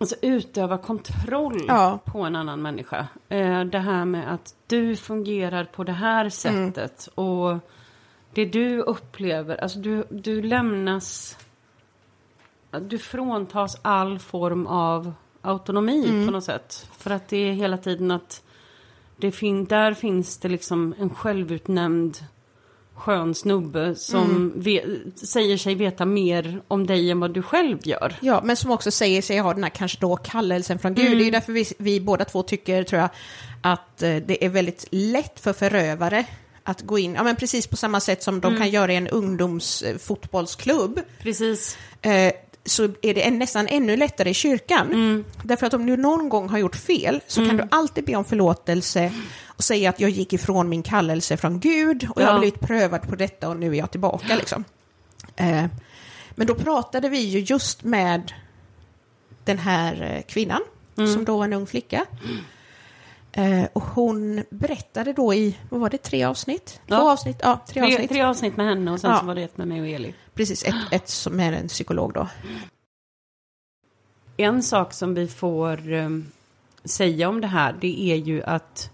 Alltså utöva kontroll Ja. på en annan människa. Eh, det här med att du fungerar på det här sättet och det du upplever, alltså du, du lämnas, du fråntas all form av autonomi på något sätt. För att det är hela tiden att det fin- där finns det liksom en självutnämnd skön snubbe som ve- säger sig veta mer om dig än vad du själv gör. Ja, men som också säger sig ha den här kanske då kallelsen från Gud. Det är Mm. ju därför vi, vi båda två tycker, tror jag, att eh, det är väldigt lätt för förövare att gå in, ja men precis på samma sätt som Mm. de kan göra i en ungdomsfotbollsklubb, Precis. eh, så är det en, nästan ännu lättare i kyrkan. Mm. Därför att om du någon gång har gjort fel så kan du alltid be om förlåtelse och säga att jag gick ifrån min kallelse från Gud och jag har Ja. blivit prövad på detta och nu är jag tillbaka. Liksom. Eh, men då pratade vi ju just med den här eh, kvinnan som då var en ung flicka. Eh, och hon berättade då i, vad var det, tre avsnitt? Ja. Två avsnitt? Ja, tre, Tre, avsnitt. tre avsnitt med henne och sen Ja. så var det ett med mig och Eli. Precis, ett, ett som är en psykolog då. En sak som vi får um, säga om det här, det är ju att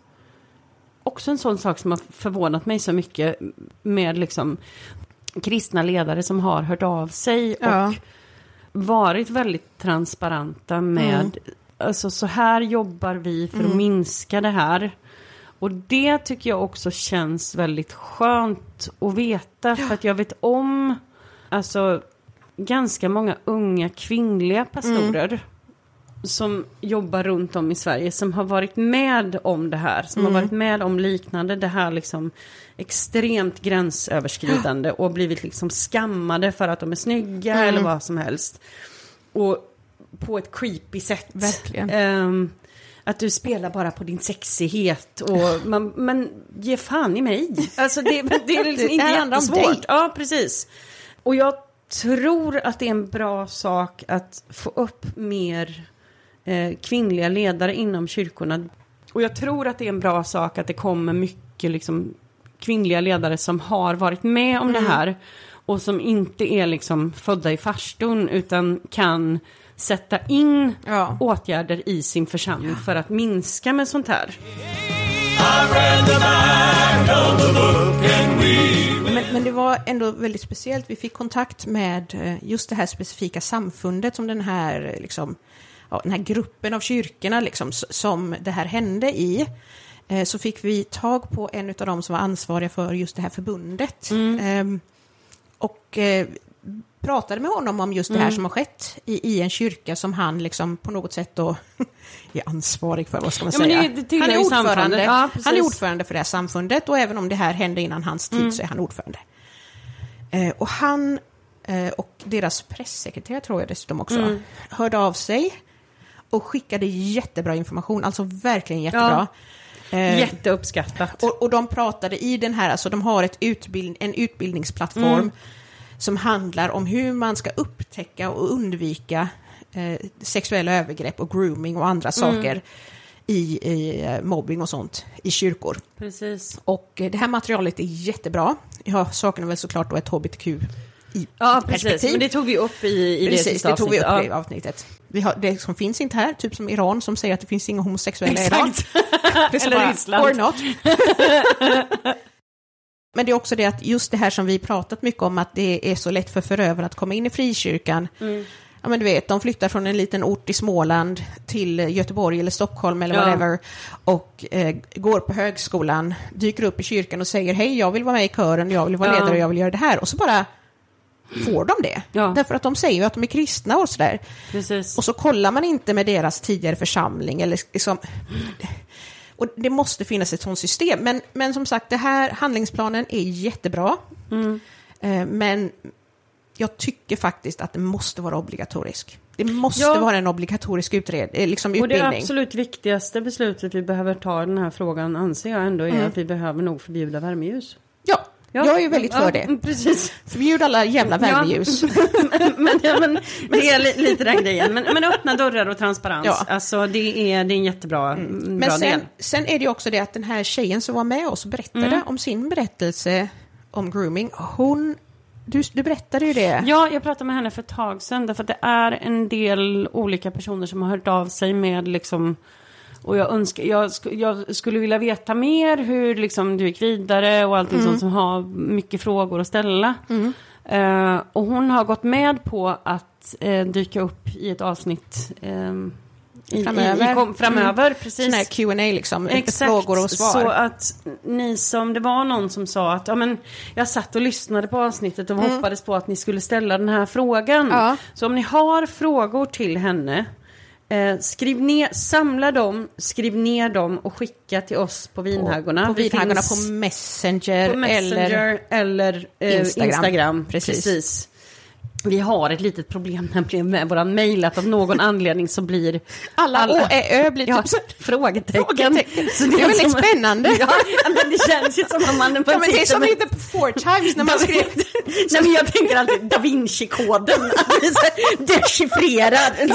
också en sån sak som har förvånat mig så mycket med liksom kristna ledare som har hört av sig Ja. och varit väldigt transparenta med Mm. alltså så här jobbar vi för att minska det här. Och det tycker jag också känns väldigt skönt att veta för att jag vet om alltså ganska många unga kvinnliga pastorer som jobbar runt om i Sverige som har varit med om det här, som har varit med om liknande, det här liksom extremt gränsöverskridande och blivit liksom skammade för att de är snygga eller vad som helst. Och på ett creepy sätt. Verkligen. Ehm, att du spelar bara på din sexighet och man, men ge fan i mig. Alltså det, det är liksom inte jättesvårt. Ja, precis. Och jag tror att det är en bra sak att få upp mer eh, kvinnliga ledare inom kyrkorna. Och jag tror att det är en bra sak att det kommer mycket liksom, kvinnliga ledare som har varit med om Mm. det här och som inte är liksom födda i farstun utan kan sätta in Ja. åtgärder i sin församling för att minska med sånt här. Men, det var ändå väldigt speciellt. Vi fick kontakt med eh, just det här specifika samfundet som den här, eh, liksom, ja, den här gruppen av kyrkorna liksom, som det här hände i. Eh, Så fick vi tag på en av dem som var ansvariga för just det här förbundet. Ehm, Och pratade med honom om just det här som har skett i, i en kyrka som han liksom på något sätt då är ansvarig för, vad ska man Ja, säga? det- han, är ordförande. Ja, han är ordförande för det här samfundet och även om det här hände innan hans tid så är han ordförande. Eh, och han eh, och deras pressekreterare tror jag dessutom också hörde av sig och skickade jättebra information, alltså verkligen jättebra. Eh, Jätteuppskattat. och, och de pratade i den här, alltså de har ett utbild, en utbildningsplattform som handlar om hur man ska upptäcka och undvika eh, sexuella övergrepp och grooming och andra saker i, i eh, mobbing och sånt i kyrkor. Precis. Och eh, det här materialet är jättebra. Jag saknar väl såklart då ett hbtq i Ja, precis. Men det tog vi upp i, i det Precis, sista det tog vi upp avsnittet. i avsnittet. Vi har, det som finns inte här, typ som Iran som säger att det finns inga homosexuella i Iran. Exakt. Det är så Eller bara, Ryssland. Or not. Men det är också det att just det här som vi pratat mycket om, att det är så lätt för förövare att komma in i frikyrkan. Mm. Ja, men du vet, de flyttar från en liten ort i Småland till Göteborg eller Stockholm eller Ja. whatever och eh, går på högskolan, dyker upp i kyrkan och säger hej, jag vill vara med i kören, jag vill vara Ja. ledare jag vill göra det här. Och så bara får de det. Ja. Därför att de säger ju att de är kristna och sådär. Och så kollar man inte med deras tidigare församling eller liksom... Och det måste finnas ett sådant system. Men, men som sagt, det här handlingsplanen är jättebra. Eh, Men jag tycker faktiskt att det måste vara obligatorisk. Det måste Ja. vara en obligatorisk utred, eh, liksom Och det utbildning. absolut viktigaste beslutet vi behöver ta i den här frågan anser jag ändå är Mm. att vi behöver nog förbjuda värmeljus. Ja, jag är ju väldigt för ja, det. Precis. Förbjud alla jävla värmeljus. men, ja, men, men det är li, lite den grejen. Men, men öppna dörrar och transparens. Ja. Alltså det är, det är en jättebra mm. Men bra sen, del. sen är det ju också det att den här tjejen som var med oss och berättade Mm. om sin berättelse om grooming, hon... Du, du berättade ju det. Ja, jag pratade med henne för ett tag sedan. Därför att det är en del olika personer som har hört av sig med liksom... Och jag, önskar, jag, sk- jag skulle vilja veta mer hur liksom, du gick vidare och allting Mm. sånt som har mycket frågor att ställa. Eh, och hon har gått med på att eh, dyka upp i ett avsnitt ehm, i, Framöver. I, i, kom, framöver. Precis. Sån här Q&A liksom, Exakt, frågor och svar. så att ni som, det var någon som sa att ja, men jag satt och lyssnade på avsnittet och hoppades på att ni skulle ställa den här frågan. Mm. Ja. Så om ni har frågor till henne, eh, skriv ner, samla dem, skriv ner dem och skicka till oss på Vinhaggorna. på Vi Vinhaggorna finns på Messenger, på Messenger eller... eller, eh, Instagram. Instagram. Precis. Precis. Vi har ett litet problem nämligen med våran mejl, att av någon anledning så blir Alla Å, Ä, Ö blir ja, typ så- frågetecken. Frågetecken. Så Det är väldigt som- spännande. Ja, men det känns ju som om man... man Ja, men det är som med- lite Four Times när man skrev... Nej men jag tänker alltid da Vinci-koden, dechiffrerad.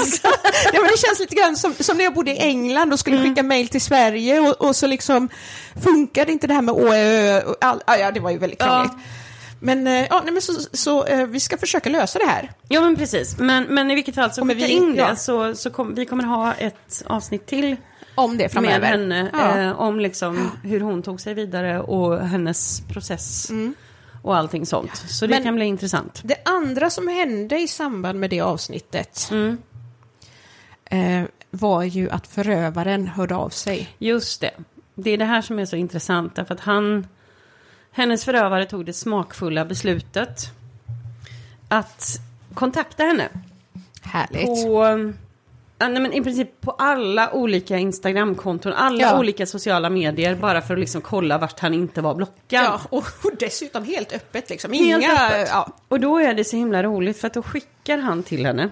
Ja, men det känns lite grann som, som när jag bodde i England och skulle Mm. skicka mejl till Sverige och, och så liksom funkade inte det här med Å, Ä, Ö all, ja, det var ju väldigt krångligt. Men, eh, ja, nej, men så, så eh, vi ska försöka lösa det här. Ja men precis, men, men i vilket fall så skicka vi- in det ja. så, så kom, vi kommer ha ett avsnitt till Om det framöver. med henne Ja. eh, om liksom hur hon tog sig vidare och hennes process och allting sånt. Så det Mm. Men- kan bli intressant. Det andra som hände i samband med det avsnittet Mm. eh, var ju att förövaren hörde av sig. Just det. Det är det här som är så intressant därför att han, hennes förövare tog det smakfulla beslutet att kontakta henne. Härligt. på, ja, nej, men i princip på alla olika Instagramkonton, alla Ja. olika sociala medier bara för att liksom kolla vart han inte var blockad. Ja, och, och dessutom helt öppet liksom. Helt Inga, öppet. Ja, Och då är det så himla roligt för att då skickar han till henne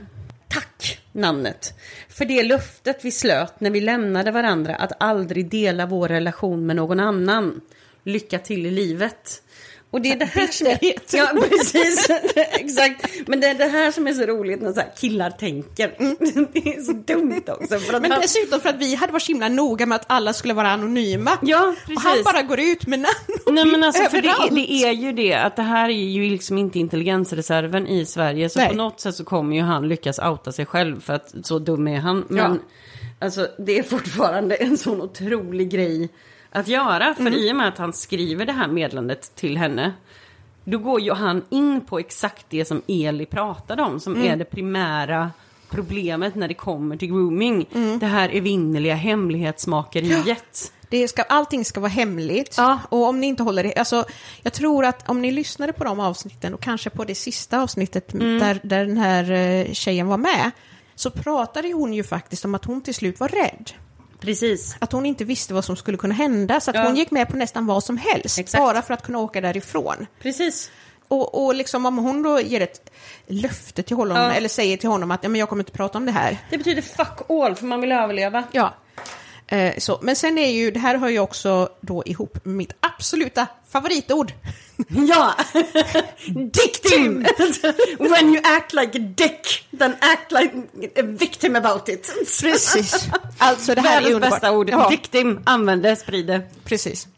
Tack namnet för det löftet vi slöt när vi lämnade varandra att aldrig dela vår relation med någon annan. Lycka till i livet. Och det är det här som är... Ja, precis. Exakt. Men det är det här som är så roligt när så här killar tänker. Det är så dumt också. För att Men han- dessutom för att vi hade varit så himla noga med att alla skulle vara anonyma. Ja, Och han precis. bara går ut med namn Nej men alltså för det, överallt. det är ju det att det här är ju liksom inte intelligensreserven i Sverige. Så Nej. på något sätt så kommer ju han lyckas outa sig själv för att så dum är han. Men Ja. alltså det är fortfarande en sån otrolig grej att göra. För Mm. i och med att han skriver det här meddelandet till henne. Då går ju han in på exakt det som Eli pratade om. Som Mm. är det primära problemet när det kommer till grooming. Mm. Det här evinnerliga hemlighetsmakeriet. Det ska, allting ska vara hemligt. Ja. Och om ni inte håller det, alltså, jag tror att om ni lyssnade på de avsnitten och kanske på det sista avsnittet Mm. där, där den här eh, tjejen var med, så pratade hon ju faktiskt om att hon till slut var rädd. Precis. Att hon inte visste vad som skulle kunna hända, så att Ja. hon gick med på nästan vad som helst, Exakt. bara för att kunna åka därifrån. Precis. Och, och liksom om hon då ger ett löfte till honom, Ja. eller säger till honom att ja, men jag kommer inte prata om det här, Det betyder fuck all för man vill överleva. Ja. Eh, så. Men sen är ju, det här hör ju också då ihop med mitt absoluta favoritord. Ja! Dictim! When you act like a dick, then act like a victim about it. Precis. Alltså det här är Världens underbart. bästa ord. Ja, Dictim, använd det, sprid det. precis.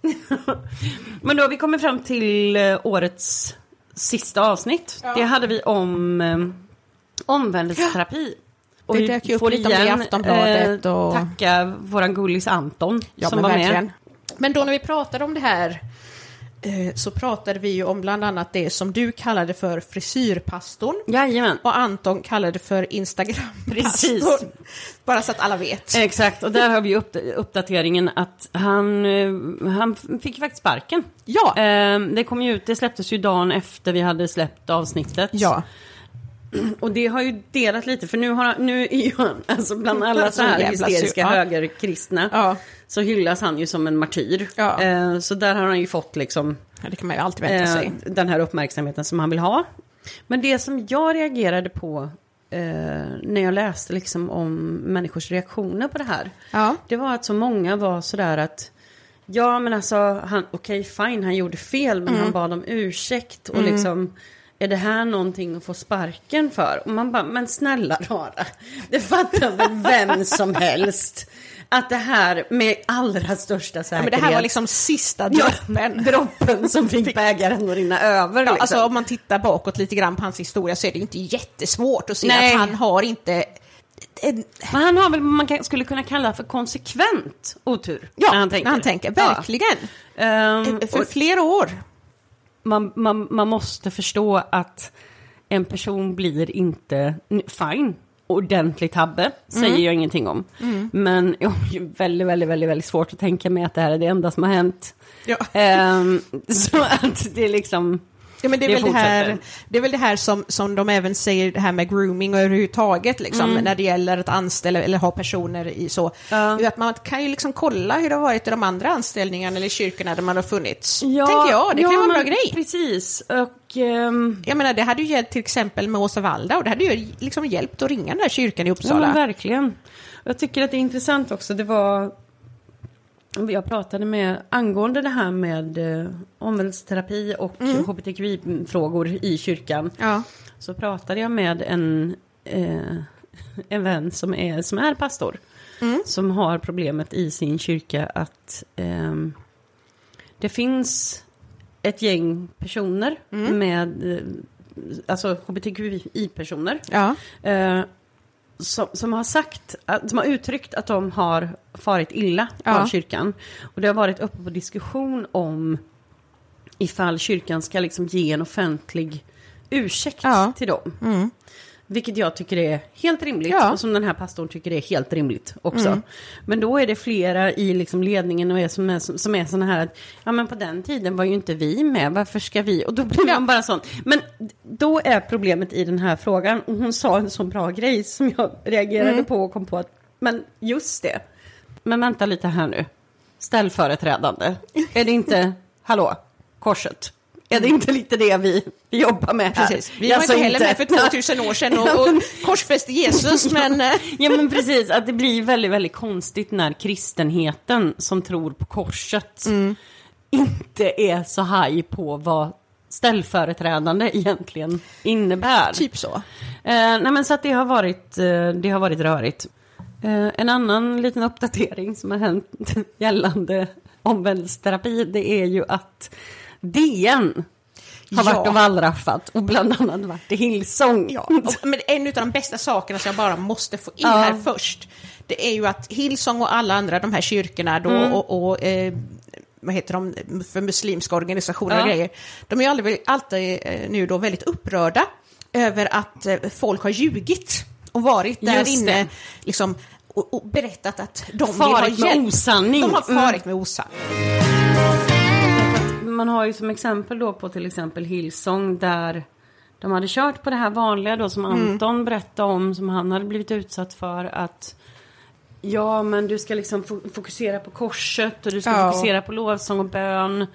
Men då har vi kommit fram till eh, årets sista avsnitt. Ja. Det hade vi om eh, omvändelseterapi. Och Det vi dök ju upp lite om det i igen, Aftonbladet eh, och- Tacka våran gullis Anton Ja, som men var verkligen. med. Men då när vi pratade om det här eh, så pratade vi ju om bland annat det som du kallade för frisyrpastorn Jajamän. och Anton kallade för Instagrampastorn. Precis. Bara så att alla vet. Exakt, och där har vi upp, uppdateringen att han, eh, han fick faktiskt sparken. Ja. Eh, Det kom ju ut, det släpptes ju dagen efter vi hade släppt avsnittet. Ja. Och det har ju delat lite, för nu, har nu är ju han, alltså bland alla så här hysteriska ja. högerkristna, Ja. så hyllas han ju som en martyr. Ja. Eh, Så där har han ju fått liksom det kan man ju alltid vänta eh, sig. den här uppmärksamheten som han vill ha. Men det som jag reagerade på eh, när jag läste liksom om människors reaktioner på det här. Ja. Det var att så många var sådär att Ja men alltså, okej fine han gjorde fel men han bad om ursäkt och liksom Är det här någonting att få sparken för? Och man bara, men snälla rara Det fattar väl vem som helst Att det här med allra största Ja, säkerhet men det här var liksom sista droppen. droppen som fick bägaren att rinna över. Ja, liksom. alltså om man tittar bakåt lite grann på hans historia så är det inte jättesvårt att se Nej. att han har inte... En, Men han har väl vad man skulle kunna kalla för konsekvent otur. ja, när han tänker. när han tänker. Verkligen. Ja. Ehm, För och flera år. Man, man, man måste förstå att en person blir inte, fine, ordentlig tabbe, säger Mm. jag ingenting om. Men jag har väldigt, väldigt, väldigt, väldigt svårt att tänka mig att det här är det enda som har hänt. Ja. Ehm, så att det är liksom... Ja, men det, är Det väl det, här, det är väl det här som, som de även säger, det här med grooming och överhuvudtaget, liksom, när det gäller att anställa eller ha personer i så. Ja. Att man kan ju liksom kolla hur det har varit i de andra anställningarna eller kyrkorna där man har funnits. Ja, Tänker jag, det kan ja, ju vara en bra grej. Precis, och ehm, Jag menar, det hade ju hjälpt till exempel med Åsa Valda och det hade ju liksom hjälpt att ringa den här kyrkan i Ja, Uppsala. men verkligen. Jag tycker att det är intressant också. Det var... Jag pratade med angående det här med eh, omvälvsterapi och hbtqi-frågor i kyrkan. Ja. Så pratade jag med en, eh, en vän som är, som är pastor. Som har problemet i sin kyrka att ehm, det finns ett gäng personer med, eh, alltså hbtqi-personer. Ja. Som, som har sagt, som har uttryckt att de har farit illa Ja. av kyrkan. Och det har varit uppe på diskussion om ifall kyrkan ska liksom ge en offentlig ursäkt Ja. till dem. Vilket jag tycker är helt rimligt Ja. och som den här pastorn tycker är helt rimligt också. Men då är det flera i liksom ledningen och är som är, som, är såna här att ja men på den tiden var ju inte vi med, varför ska vi? Och då blir man bara sån. Men då är problemet i den här frågan, och hon sa en så bra grej som jag reagerade på och kom på att men just det. Men vänta lite här nu. Ställföreträdande. Är det inte, hallå, korset? Är det inte lite det vi, jobbar med här? Precis. Vi var inte heller med för 2000 år sedan och, och korsfäste Jesus, men... eh, Ja men precis, att det blir väldigt, väldigt konstigt när kristenheten som tror på korset inte är så haj på vad ställföreträdande egentligen innebär. Typ så. Eh, nej men så att det har varit, eh, det har varit rörigt. Eh, en annan liten uppdatering som har hänt gällande omvälvsterapi det är ju att DN har Ja. varit och wallraffat och bland annat varit i Hillsong. Ja, men en av de bästa sakerna som jag bara måste få in Ja. här först, det är ju att Hillsong och alla andra de här kyrkorna då Mm. och, och eh, vad heter de för muslimska organisationer Ja. och grejer, de är ju alltid, alltid eh, nu då väldigt upprörda över att eh, folk har ljugit och varit där Just inne det. liksom, och, och berättat att de vill Farit ha med hjälp. osanning. De har Mm. farit med osanning. Man har ju som exempel då på till exempel Hillsong där de hade kört på det här vanliga då som Mm. Anton berättade om som han hade blivit utsatt för att Ja men du ska liksom fo- fokusera på korset och du ska Ja. fokusera på lovsång och bön.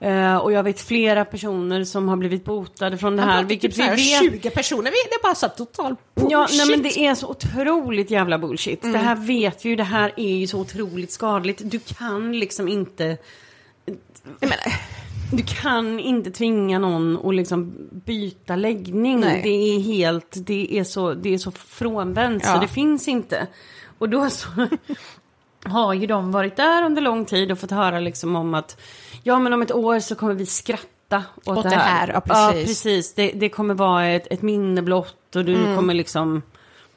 Eh, och jag vet flera personer som har blivit botade från det här. Vilket typ vi vet 20 personer, det är bara så total bullshit. Ja, nej men det är så otroligt jävla bullshit. Det här vet vi ju, det här är ju så otroligt skadligt. Du kan liksom inte... Jag menar, Du kan inte tvinga någon att liksom byta läggning. Nej. Det är helt, det är så, det är så frånvänt så Ja. det finns inte. Och då så har ju de varit där under lång tid och fått höra liksom om att ja men om ett år så kommer vi skratta åt, Åt det det här. här, ja, precis. Mm. Ja, precis. Det, det kommer vara ett, ett minne blott och du kommer liksom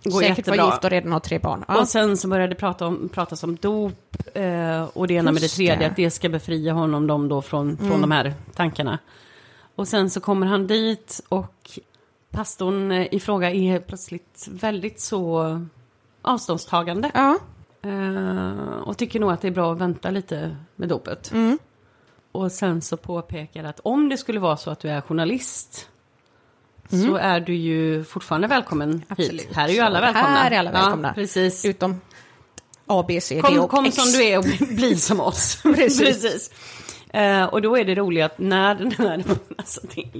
gå säkert jättebra. vara gift och redan ha tre barn. Ja. Och sen så började det prata om, pratas om dop eh, och det ena med det Just tredje, det. att det ska befria honom dem då från, från Mm. de här tankarna. Och sen så kommer han dit och pastorn eh, i fråga är plötsligt väldigt så avståndstagande. ja. Eh, och tycker nog att det är bra att vänta lite med dopet. Mm. Och sen så påpekar att om det skulle vara så att du är journalist så är du ju fortfarande välkommen Mm. Absolut. hit. Här är ju alla välkomna. här är alla välkomna. Ja, precis. Utom A, B, C, D Kom, och kom X. som du är och bli som oss. Precis. Eh, och då är det roligt att när den här, alltså det är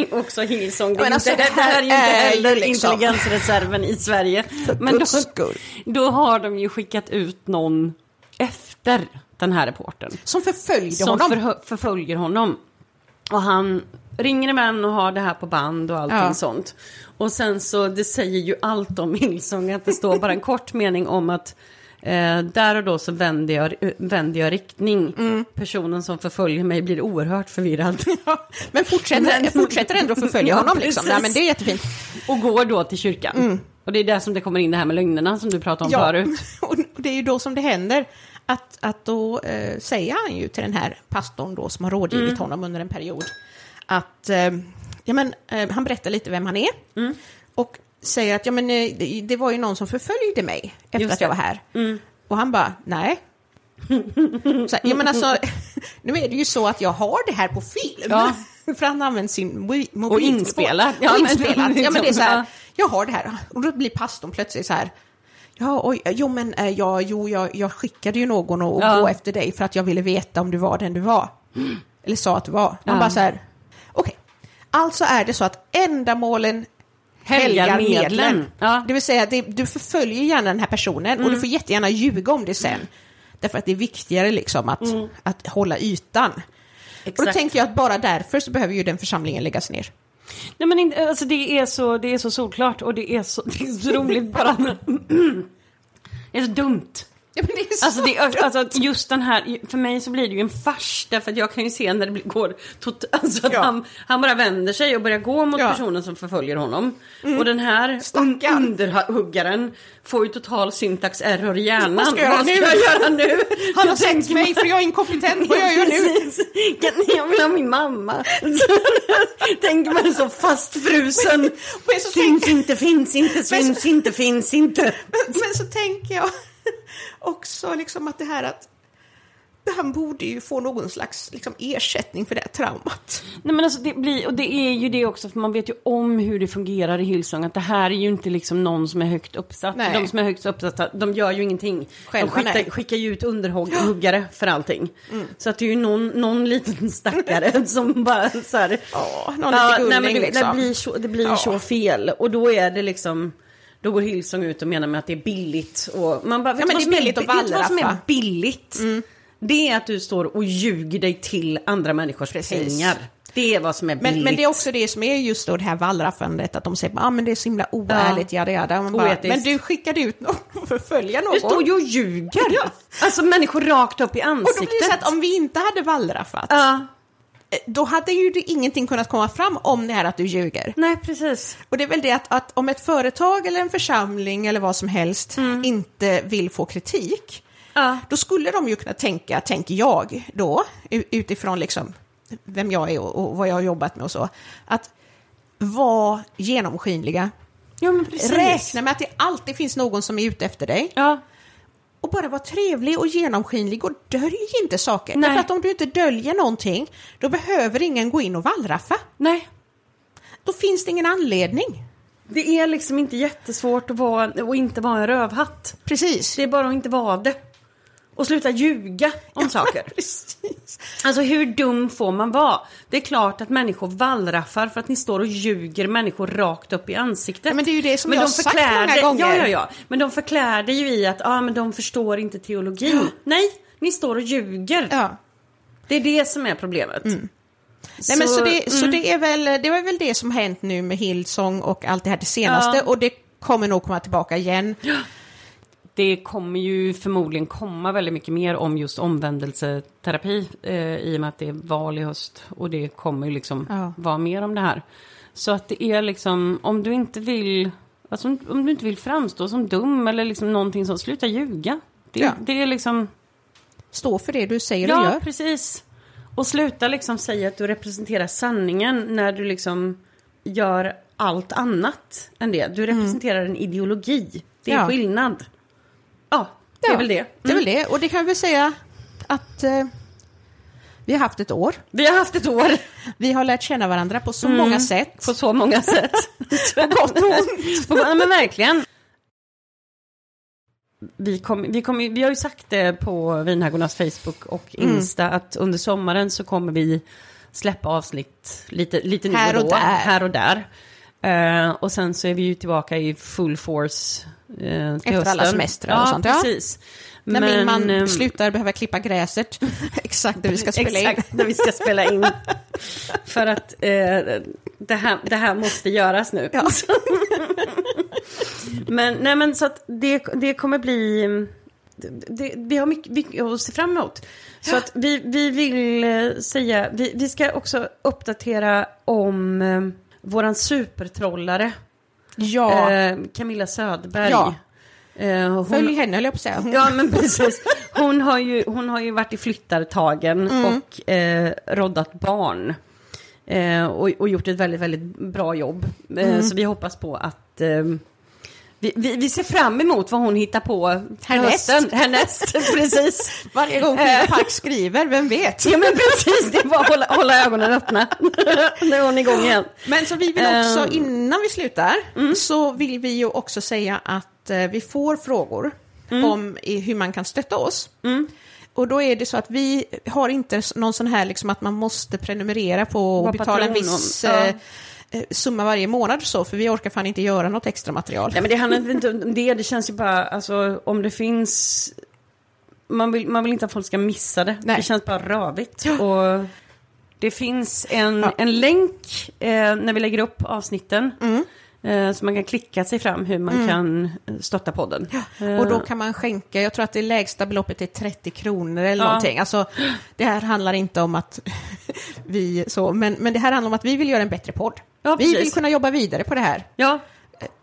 ju också Hillsong, det, är men alltså, det det här är ju inte heller liksom- intelligensreserven i Sverige. Men då, då har de ju skickat ut någon efter den här reporten. Som förföljde Som honom. förhö- förföljer honom. Och han ringer vän och har det här på band och allting Ja. sånt. Och sen så, det säger ju allt om Hillsong, att det står bara en kort mening om att eh, där och då så vänder jag, vänder jag riktning. Mm. Personen som förföljer mig blir oerhört förvirrad. Ja, men fortsätter, fortsätter ändå förfölja honom. Ja, Liksom. Nej, men det är jättefint. Och går då till kyrkan. Och det är där som det kommer in det här med lögnerna som du pratade om förut. och det är ju då som det händer. Att, att då eh, säger han ju till den här pastorn då som har rådgivit Mm. honom under en period att eh, ja, men, eh, han berättar lite vem han är Mm. och säger att ja, men, eh, det, det var ju någon som förföljde mig efter Just att jag var här. Och han bara, nej. Så, ja, men alltså, nu är det ju så att jag har det här på film. Ja. För han använder sin mobi- mobiltelefon. Och inspelat. Ja, Ja, men- inspelat. Ja, men det är så här, Ja. jag har det här. Och då blir pastorn plötsligt så här, ja, oj, jo, men ja, jo, jag, jag skickade ju någon att Ja. gå efter dig för att jag ville veta om du var den du var. Eller sa att du var. Man Ja. bara så här, Alltså är det så att ändamålen Helgar medlen. Ja. Mm. Det vill säga, det, du förföljer gärna den här personen och du får jättegärna ljuga om det sen. Därför att det är viktigare liksom att, att hålla ytan. Och då Mm. Exakt. tänker jag att bara därför så behöver ju den församlingen läggas ner. Nej men alltså det är så, det är så solklart och det är så, det är så roligt bara. Det är så dumt. Ja, men det är så Alltså, det, alltså just den här, för mig så blir det ju en fars därför att jag kan ju se när det går, tot, alltså att Ja. han, han bara vänder sig och börjar gå mot Ja. Mm. personen som förföljer honom. Och den här un, underhuggaren får ju total syntax error i hjärnan. Vad ska jag Vad ska nu? jag göra nu? Han har tänker mig för jag är inkompetent, vad gör jag nu? Kan- Jag vill ha min mamma. Tänker man så fastfrusen. Men så Syns inte, finns inte, syns inte, finns inte. Men, men så tänker jag också liksom att det här att han borde ju få någon slags liksom, ersättning för det här traumat. Nej men alltså det blir, och det är ju det också för man vet ju om hur det fungerar i Hillsong att det här är ju inte liksom någon som är högt uppsatt. Nej. De som är högt uppsatta, de gör ju ingenting. Själva, de skickar, skickar ju ut underhuggare för allting. Så att det är ju någon, någon liten stackare som bara så här. Ja, någon Ja, lite nej, men det, liksom. det blir, så, det blir Ja. så fel. Och då är det liksom, då går Hillsong ut och menar med att det är billigt. Och man bara, Ja, men det är billigt att vet du vad som är billigt? Det är att du står och ljuger dig till andra människors Precis. pengar. Det är vad som är billigt. Men, men det är också det som är just då det här wallraffandet, att de säger att ah, men det är så himla oärligt, jada jada. Man bara, men du skickade ut någon för att förfölja någon. Du står ju och ljuger. Ja. Alltså människor rakt upp i och då ansiktet. blir det så att om vi inte hade wallraffat, Ja, då hade ju det ingenting kunnat komma fram om det här att du ljuger. nej precis. Och det är väl det att, att om ett företag eller en församling eller vad som helst inte vill få kritik, Ja. då skulle de ju kunna tänka, tänker jag då, utifrån liksom vem jag är och, och vad jag har jobbat med och så, att vara genomskinliga. Ja men precis. Räkna med att det alltid finns någon som är ute efter dig. Ja. Och bara vara trevlig och genomskinlig och dölj inte saker. Nej. Därför att om du inte döljer någonting, då behöver ingen gå in och wallraffa. Nej. Då finns det ingen anledning. Det är liksom inte jättesvårt att, vara, att inte vara en rövhatt. Precis. Det är bara att inte vara det. Och sluta ljuga om saker. Precis. Alltså hur dum får man vara? Det är klart att människor wallraffar för att ni står och ljuger människor rakt upp i ansiktet. Ja, men det är ju det som Men jag de har sagt många gånger. Ja, ja, ja. Men de förklär det ju i att ah, men de förstår inte teologin. Nej, ni står och ljuger. Ja. Det är det som är problemet. Nej, men så, det, så mm. det, är väl, det var väl det som hänt nu med Hillsong och allt det här det senaste Ja. och det kommer nog komma tillbaka igen. Det kommer ju förmodligen komma väldigt mycket mer om just omvändelseterapi eh, i och med att det är val i höst och det kommer ju liksom Ja. vara mer om det här. Så att det är liksom, om du inte vill, alltså om- om du inte vill framstå som dum eller liksom någonting som, sluta ljuga. Det, Ja. det är liksom, Stå för det du säger och ja gör. precis. Och sluta liksom säga att du representerar sanningen när du liksom gör allt annat än det. Du representerar en ideologi. Det är Mm. Ja. skillnad. Ja, det är Ja, väl det. Det är väl det. Och det kan vi väl säga att eh, vi har haft ett år. Vi har haft ett år Vi har lärt känna varandra på så Mm. många sätt. på så många sätt. På gott och ont. På- ja, men verkligen. Vi, kom, vi, kom, vi har ju sagt det på Vinhaggornas Facebook och Mm. Insta att under sommaren så kommer vi släppa avsnitt lite, lite nu och, och då, där. här och där. Eh, och sen så är vi ju tillbaka i full force uh, till Efter hösten. alla semestrar och ja, sånt, ja. precis. När min man ehm, slutar behöva klippa gräset. Exakt det vi ska spela in. Exakt, när vi ska spela in. För att eh, det, här, det här måste göras nu. Ja. Men, nej, men så att det, det kommer bli... Det, vi har mycket, mycket att se fram emot. Så att vi, vi vill säga... Vi, vi ska också uppdatera om våran supertrollare. Ja, Eh, Camilla Söderberg. Ja. Eh, hon, följ henne höll jag på att säga. Hon, Ja, men precis. Hon har ju, hon har ju varit i flyttartagen och eh, roddat barn. Eh, och, och gjort ett väldigt, väldigt bra jobb. Eh, Så vi hoppas på att... Eh, vi, vi, vi ser fram emot vad hon hittar på Härnäst. hösten. Härnäst. precis. Varje gång Frida Park skriver, vem vet? Ja, men precis. Det är bara att hålla, hålla ögonen öppna. nu är hon igång igen. Men så vi vill också, Ehm. innan vi slutar, så vill vi ju också säga att eh, vi får frågor om i, hur man kan stötta oss. Och då är det så att vi har inte någon sån här liksom att man måste prenumerera på och betala en viss om- ja. Eh, summa varje månad så, för vi orkar fan inte göra något extra material. Nej men det handlar inte om det, det känns ju bara, alltså om det finns... Man vill, man vill inte att folk ska missa det. Nej. Det känns bara rövigt. Ja. Och det finns en, Ja. en länk eh, när vi lägger upp avsnitten. Mm. Eh, så man kan klicka sig fram hur man kan eh, stötta podden. Och då kan man skänka, jag tror att det lägsta beloppet är 30 kronor eller Ja. någonting. Alltså, det här handlar inte om att vi så, men, men det här handlar om att vi vill göra en bättre podd. Ja, vi precis. vill kunna jobba vidare på det här. Ja,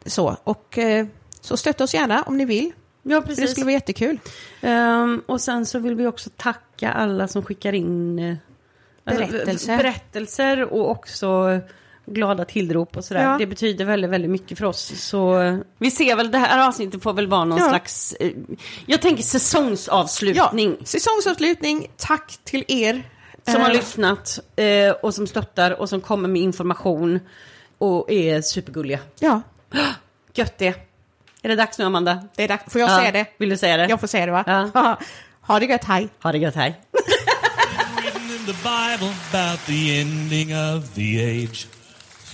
Så, och eh, så stötta oss gärna om ni vill. ja För det precis. skulle vara jättekul. Ehm, och sen så vill vi också tacka alla som skickar in eh, alltså, Berättelser. berättelser och också glada tillrop och sådär. Ja. Det betyder väldigt, väldigt mycket för oss. Så eh, vi ser väl, det här avsnittet får väl vara någon Ja. slags, eh, jag tänker säsongsavslutning. Säsongsavslutning, tack till er. Som har Eh, lyssnat eh, och som stöttar och som kommer med information och är supergulliga. Ja, Gött det. Är det dags nu Amanda? det är dags. Får jag Ja, säga det? Vill du säga det? Jag får säga det va? Ja. ha det gött, hej. Ha det gött, hej. The Bible about the ending of the age.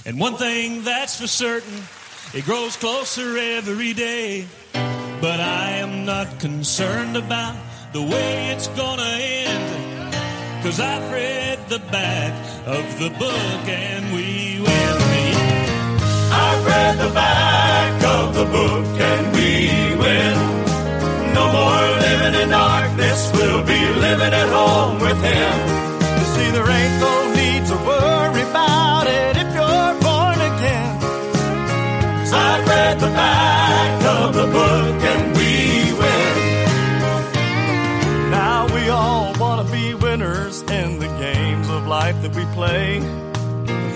And one thing that's for certain, it grows closer every day. But I am not concerned about the way it's gonna end. Cause I've read the back of the book and we win. I've read the back of the book and we win. No more living in darkness, we'll be living at home with Him. You see, there ain't no need to worry about it if you're born again. I've read the back of the book that we play.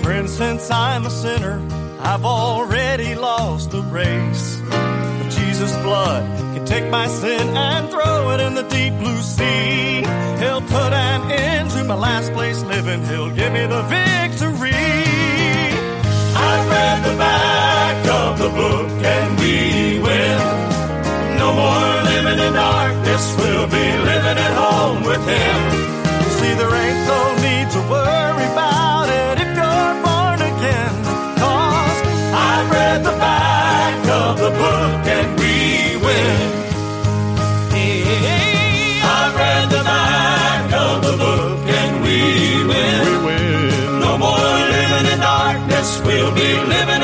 Friends, since I'm a sinner, I've already lost the race. But Jesus' blood can take my sin and throw it in the deep blue sea. He'll put an end to my last place living. He'll give me the victory. I've read the back of the book and we win. No more living in darkness, we'll be living at home with Him. See, there ain't no need to worry We'll be living.